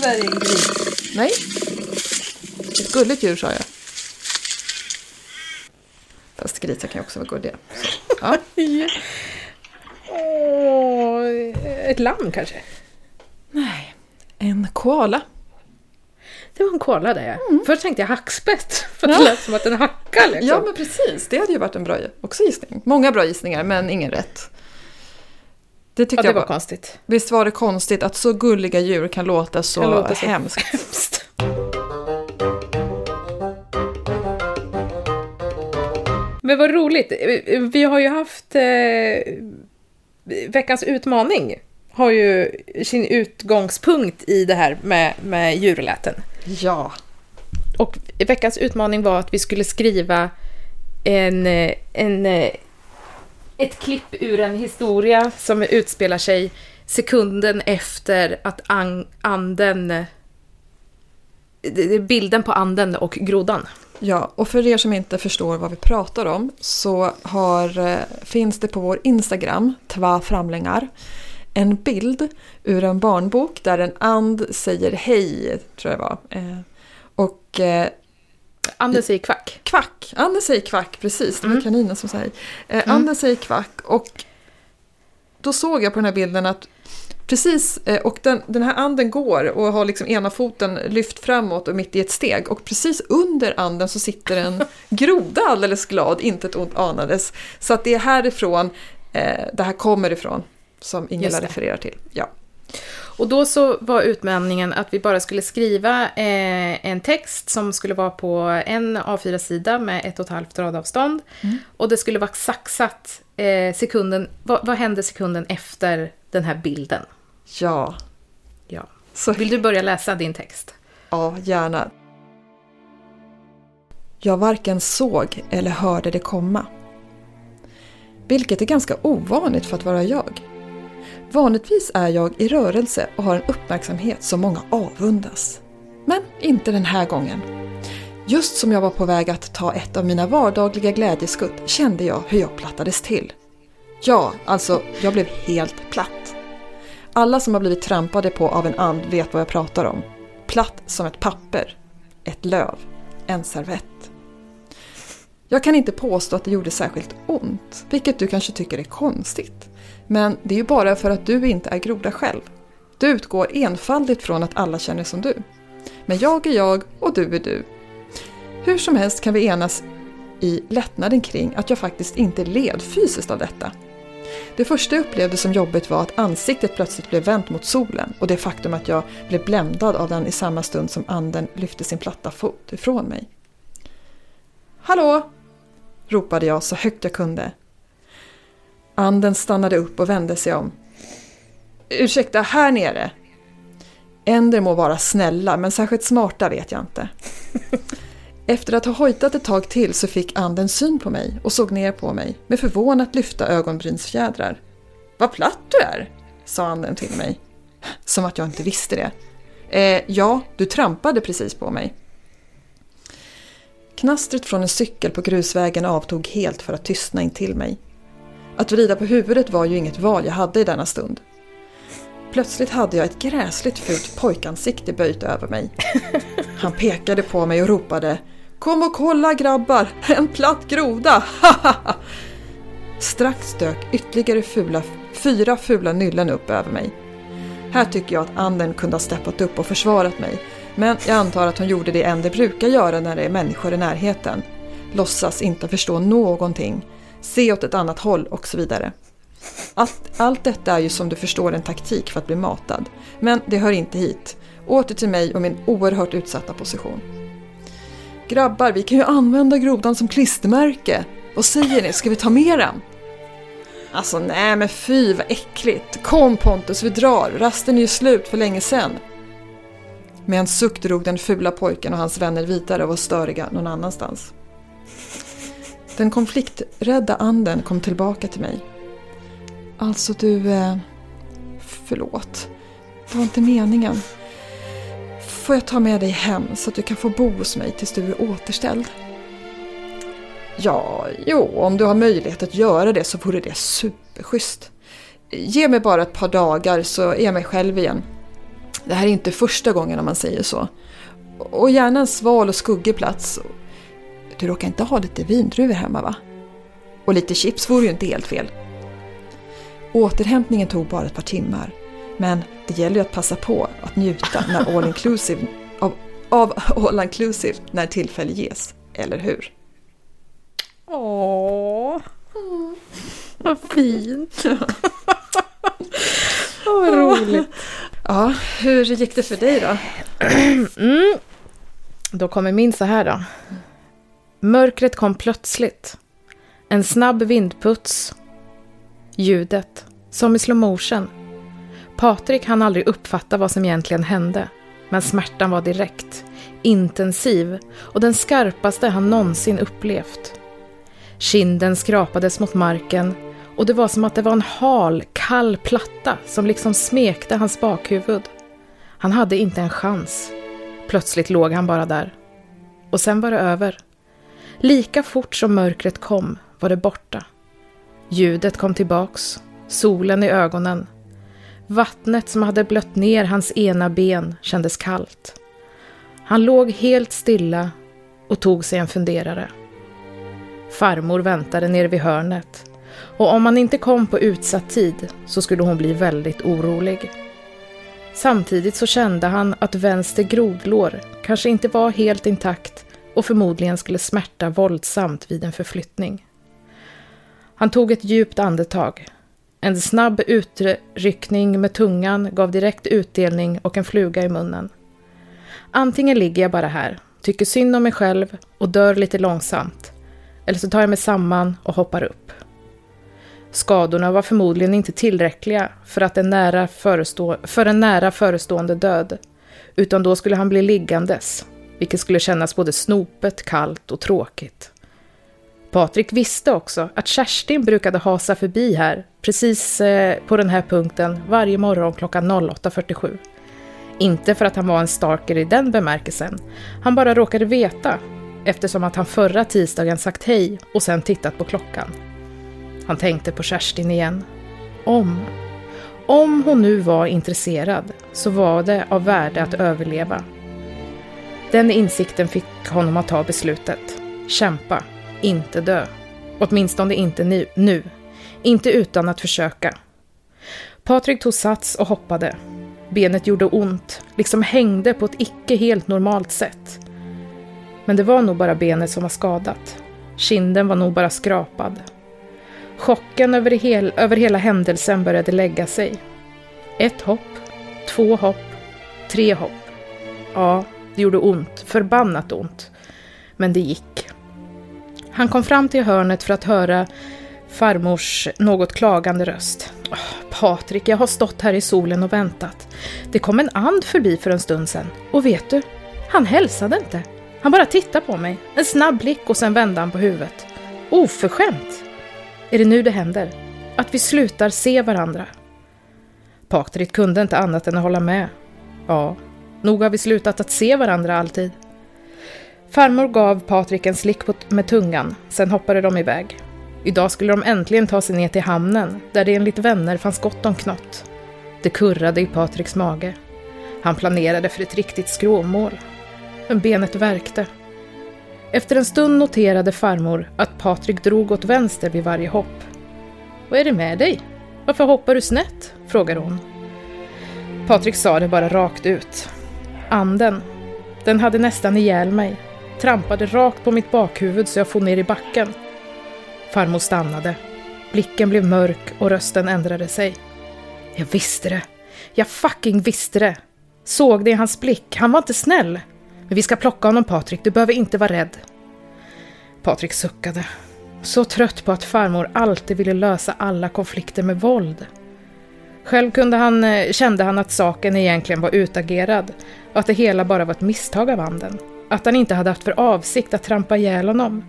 A: En.
C: Nej. Gulligt djur sa jag. Fast grisar kan ju också vara gulliga. Så. Ja. [laughs]
A: Åh, ett lamm kanske?
C: Nej. En koala.
A: Det var en koala det. Först tänkte jag hackspett, [laughs] för att
C: Ja.
A: det lät som att den hackar liksom.
C: Ja, men precis. Det hade ju varit en bra också gissning. Många bra gissningar, men ingen rätt. Det
A: Ja,
C: tyckte
A: det
C: jag
A: var
C: var...
A: konstigt.
C: Visst var det konstigt att så gulliga djur kan låta så,
A: Kan låta så
C: hemskt? [laughs]
A: Hemskt. Men vad roligt. Vi har ju haft... Eh, veckans utmaning har ju sin utgångspunkt i det här med, med djurläten.
C: Ja.
A: Och veckans utmaning var att vi skulle skriva en, eh, en, eh, ett klipp ur en historia som utspelar sig sekunden efter att an, anden... Bilden på anden och grodan.
C: Ja, och för er som inte förstår vad vi pratar om så har, eh, finns det på vår Instagram, Tva framlängar, en bild ur en barnbok där en and säger hej, tror jag det var. Eh, Och eh,
A: Anden säger kvack.
C: kvack, anden säger kvack, precis, det var
A: Mm.
C: kaninen som säger. Eh, anden säger kvack och då såg jag på den här bilden att Precis, eh, och den, den här anden går och har liksom ena foten lyft framåt och mitt i ett steg. Och precis under anden så sitter en [laughs] groda alldeles glad, inte ett ont anades. Så att det är härifrån eh, det här kommer ifrån, som Ingela refererar till. Ja.
A: Och då så var utmaningen att vi bara skulle skriva eh, en text som skulle vara på en A4-sida med ett och ett halvt radavstånd. Och det skulle vara saxat eh, sekunden, vad, vad hände sekunden efter den här bilden?
C: Ja,
A: Ja.
C: så
A: Vill du börja läsa din text?
C: Ja, gärna. Jag varken såg eller hörde det komma. Vilket är ganska ovanligt för att vara jag. Vanligtvis är jag i rörelse och har en uppmärksamhet som många avundas. Men inte den här gången. Just som jag var på väg att ta ett av mina vardagliga glädjeskutt kände jag hur jag plattades till. Ja, alltså, jag blev helt platt. Alla som har blivit trampade på av en and vet vad jag pratar om. Platt som ett papper, ett löv, en servett. Jag kan inte påstå att det gjorde särskilt ont, vilket du kanske tycker är konstigt. Men det är ju bara för att du inte är groda själv. Du utgår enfaldigt från att alla känner som du. Men jag är jag och du är du. Hur som helst kan vi enas i lättnaden kring att jag faktiskt inte led fysiskt av detta. Det första jag upplevde som jobbigt var att ansiktet plötsligt blev vänt mot solen och det faktum att jag blev bländad av den i samma stund som anden lyfte sin platta fot ifrån mig. Hallå! ropade jag så högt jag kunde. Anden stannade upp och vände sig om. Ursäkta, här nere? Änder må vara snälla, men särskilt smarta vet jag inte. Efter att ha hojtat ett tag till så fick anden syn på mig och såg ner på mig med förvånat lyfta ögonbrynsfjädrar. Vad platt du är, sa anden till mig. Som att jag inte visste det. Eh, ja, du trampade precis på mig. Knastret från en cykel på grusvägen avtog helt för att tystna in till mig. Att vrida på huvudet var ju inget val jag hade i denna stund. Plötsligt hade jag ett gräsligt fult pojkansikte böjt över mig. Han pekade på mig och ropade Kom och kolla grabbar, en platt groda! Strax dök ytterligare fula, fyra fula nyllen upp över mig. Här tycker jag att anden kunde ha steppat upp och försvarat mig. Men jag antar att hon gjorde det än brukar göra när det är människor i närheten. Låtsas inte förstå någonting. Se åt ett annat håll och så vidare. Allt, allt detta är ju som du förstår en taktik för att bli matad. Men det hör inte hit. Åter till mig och min oerhört utsatta position. Grabbar, vi kan ju använda grodan som klistermärke. Vad säger ni, ska vi ta med den? Alltså nej men fy vad äckligt. Kom Pontus, vi drar. Rasten är ju slut för länge sedan. Med en suck drog den fula pojken och hans vänner vidare och var störiga någon annanstans. Den konflikträdda anden kom tillbaka till mig. Alltså du... Eh, förlåt. Det var inte meningen. Får jag ta med dig hem så att du kan få bo hos mig tills du är återställd? Ja, jo, om du har möjlighet att göra det så vore det superschysst. Ge mig bara ett par dagar så är jag mig själv igen. Det här är inte första gången om man säger så. Och gärna en sval och skuggig plats. Du råkar inte ha lite vindruvor hemma va? Och lite chips vore ju inte helt fel. Återhämtningen tog bara ett par timmar. Men det gäller ju att passa på att njuta när all [laughs] inclusive, av, av all inclusive när tillfälle ges. Eller hur?
A: Åh, vad fint. [laughs] Åh, vad roligt.
C: Ja, hur gick det för dig då? [clears throat]
A: Mm. Då kommer min så här då. Mörkret kom plötsligt. En snabb vindputs. Ljudet, som i slow motion. Patrik hann aldrig uppfatta vad som egentligen hände. Men smärtan var direkt, intensiv och den skarpaste han någonsin upplevt. Kinden skrapades mot marken och det var som att det var en hal, kall platta som liksom smekte hans bakhuvud. Han hade inte en chans. Plötsligt låg han bara där. Och sen var det över. Lika fort som mörkret kom var det borta. Ljudet kom tillbaks, solen i ögonen. Vattnet som hade blött ner hans ena ben kändes kallt. Han låg helt stilla och tog sig en funderare. Farmor väntade nere vid hörnet och om han inte kom på utsatt tid så skulle hon bli väldigt orolig. Samtidigt så kände han att vänster grodlår kanske inte var helt intakt och förmodligen skulle smärta våldsamt vid en förflyttning. Han tog ett djupt andetag. En snabb utryckning med tungan gav direkt utdelning och en fluga i munnen. Antingen ligger jag bara här, tycker synd om mig själv och dör lite långsamt. Eller så tar jag mig samman och hoppar upp. Skadorna var förmodligen inte tillräckliga för, att en nära förestå för en nära förestående död, utan då skulle han bli liggandes, vilket skulle kännas både snopet, kallt och tråkigt. Patrik visste också att Kerstin brukade hasa förbi här, precis eh, på den här punkten, varje morgon klockan 08.47. Inte för att han var en stalker i den bemärkelsen, han bara råkade veta, eftersom att han förra tisdagen sagt hej och sen tittat på klockan. Han tänkte på Kerstin igen. Om. Om hon nu var intresserad så var det av värde att överleva. Den insikten fick honom att ta beslutet. Kämpa, inte dö. Åtminstone inte nu. nu. Inte utan att försöka. Patrik tog sats och hoppade. Benet gjorde ont, liksom hängde på ett icke helt normalt sätt. Men det var nog bara benet som var skadat. Kinden var nog bara skrapad. Chocken över, hel, över hela händelsen började lägga sig. Ett hopp, två hopp, tre hopp. Ja, det gjorde ont, förbannat ont. Men det gick. Han kom fram till hörnet för att höra farmors något klagande röst. Ah, Patrik, jag har stått här i solen och väntat. Det kom en and förbi för en stund sedan. Och vet du? Han hälsade inte. Han bara tittade på mig. En snabb blick och sen vände han på huvudet. Oförskämt! Är det nu det händer? Att vi slutar se varandra? Patrik kunde inte annat än att hålla med. Ja, Nog har vi slutat att se varandra alltid. Farmor gav Patrik en slick med tungan, sen hoppade de iväg. Idag skulle de äntligen ta sig ner till hamnen, där det enligt vänner fanns gott om knott. Det kurrade i Patriks mage. Han planerade för ett riktigt skråmål. Men benet värkte. Efter en stund noterade farmor att Patrik drog åt vänster vid varje hopp. Vad är det med dig? Varför hoppar du snett? frågade hon. Patrik sa det bara rakt ut. Anden. Den hade nästan ihjäl mig. Trampade rakt på mitt bakhuvud så jag for ner i backen. Farmor stannade. Blicken blev mörk och rösten ändrade sig. Jag visste det. Jag fucking visste det. Såg det i hans blick. Han var inte snäll. Men vi ska plocka honom Patrik, du behöver inte vara rädd. Patrik suckade. Så trött på att farmor alltid ville lösa alla konflikter med våld. Själv kunde han, eh, kände han att saken egentligen var utagerad och att det hela bara var ett misstag av anden. Att han inte hade haft för avsikt att trampa ihjäl honom.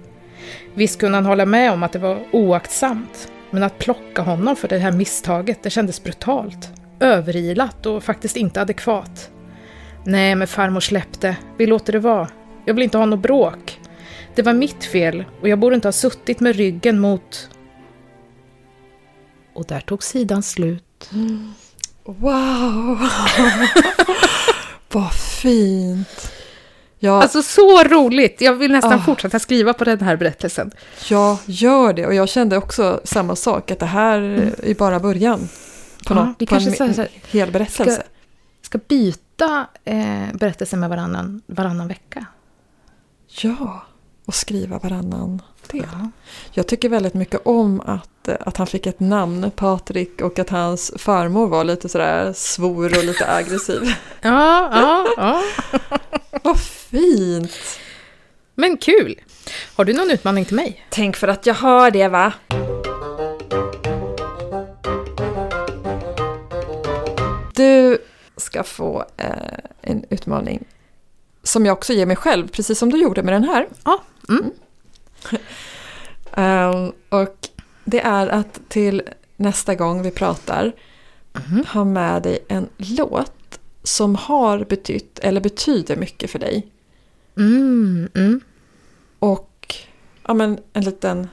A: Visst kunde han hålla med om att det var oaktsamt, men att plocka honom för det här misstaget, det kändes brutalt. Överilat och faktiskt inte adekvat. Nej, men farmor släppte. Vi låter det vara. Jag vill inte ha något bråk. Det var mitt fel och jag borde inte ha suttit med ryggen mot... Och där tog sidan slut. Mm.
C: Wow! [laughs] Vad fint! Ja,
A: Alltså så roligt! Jag vill nästan
C: Ah.
A: fortsätta skriva på den här berättelsen.
C: jag gör det och jag kände också samma sak, att det här är bara början. På,
A: Ja,
C: något, på en
A: så så
C: hel berättelse.
A: Ska, ska byta eh, berättelser med varannan, varannan vecka.
C: Ja, och skriva varannan del.
A: Ja.
C: Jag tycker väldigt mycket om att, eh, att han fick ett namn, Patrik, och att hans farmor var lite sådär svor och lite aggressiv. [laughs]
A: Ja, ja, ja.
C: Vad fint!
A: Men kul! Har du någon utmaning till mig?
C: Tänk för att jag har det va? Du ska få eh, en utmaning som jag också ger mig själv, precis som du gjorde med den här.
A: Ja. Mm. [laughs]
C: Ehm, och det är att till nästa gång vi pratar
A: Mhm.
C: ha med dig en låt som har betytt eller betyder mycket för dig.
A: Mm, mm.
C: Och ja, men en liten,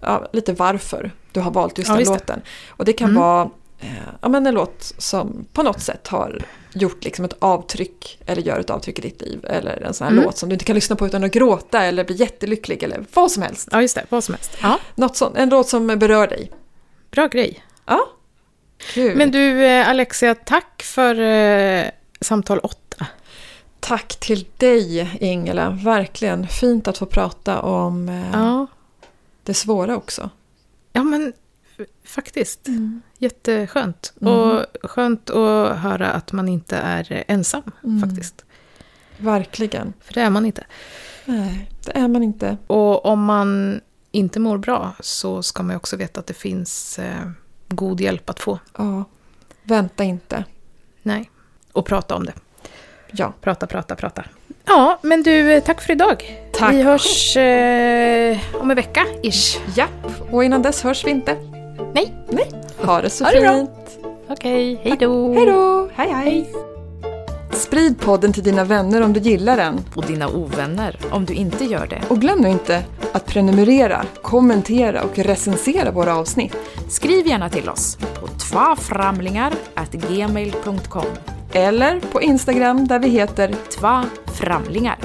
C: ja, lite varför du har valt just
A: Ja,
C: den
A: just det.
C: låten. Och det kan
A: Mm.
C: vara eh, ja, men en låt som på något sätt har gjort liksom ett avtryck eller gör ett avtryck i ditt liv. Eller en sån här
A: Mm.
C: låt som du inte kan lyssna på utan att gråta eller bli jättelycklig eller vad som helst.
A: Ja, just det. Vad som helst. Ja,
C: Något sånt, en låt som berör dig.
A: bra grej.
C: Ja, kul.
A: Men du, eh, Alexia, tack för eh, samtal åtta.
C: Tack till dig Ingela, verkligen fint att få prata om eh,
A: Ja,
C: det svåra också.
A: ja men faktiskt. Jätteskönt.
C: Mm.
A: Och skönt att höra att man inte är ensam,
C: Mm.
A: faktiskt.
C: Verkligen.
A: För det är man inte.
C: Nej, det är man inte.
A: Och om man inte mår bra så ska man också veta att det finns eh, god hjälp att få.
C: Ja, vänta inte.
A: Nej. Och prata om det.
C: Ja,
A: Prata, prata, prata. Ja, men du, eh, tack för idag.
C: Tack.
A: Vi hörs eh, om en vecka, ish.
C: japp. Och innan dess hörs vi inte.
A: Nej.
C: Nej. Ha det så
A: Ha det bra.
C: fint.
A: Okej, hej då.
C: Hej då. Hej, hej. Sprid podden till dina vänner om du gillar den.
B: Och dina ovänner om du inte gör det.
C: Och glöm nu inte att prenumerera, kommentera och recensera våra avsnitt.
B: Skriv gärna till oss på tvaframlingar.gmail.com
C: Eller på Instagram där vi heter
B: Tva framlingar.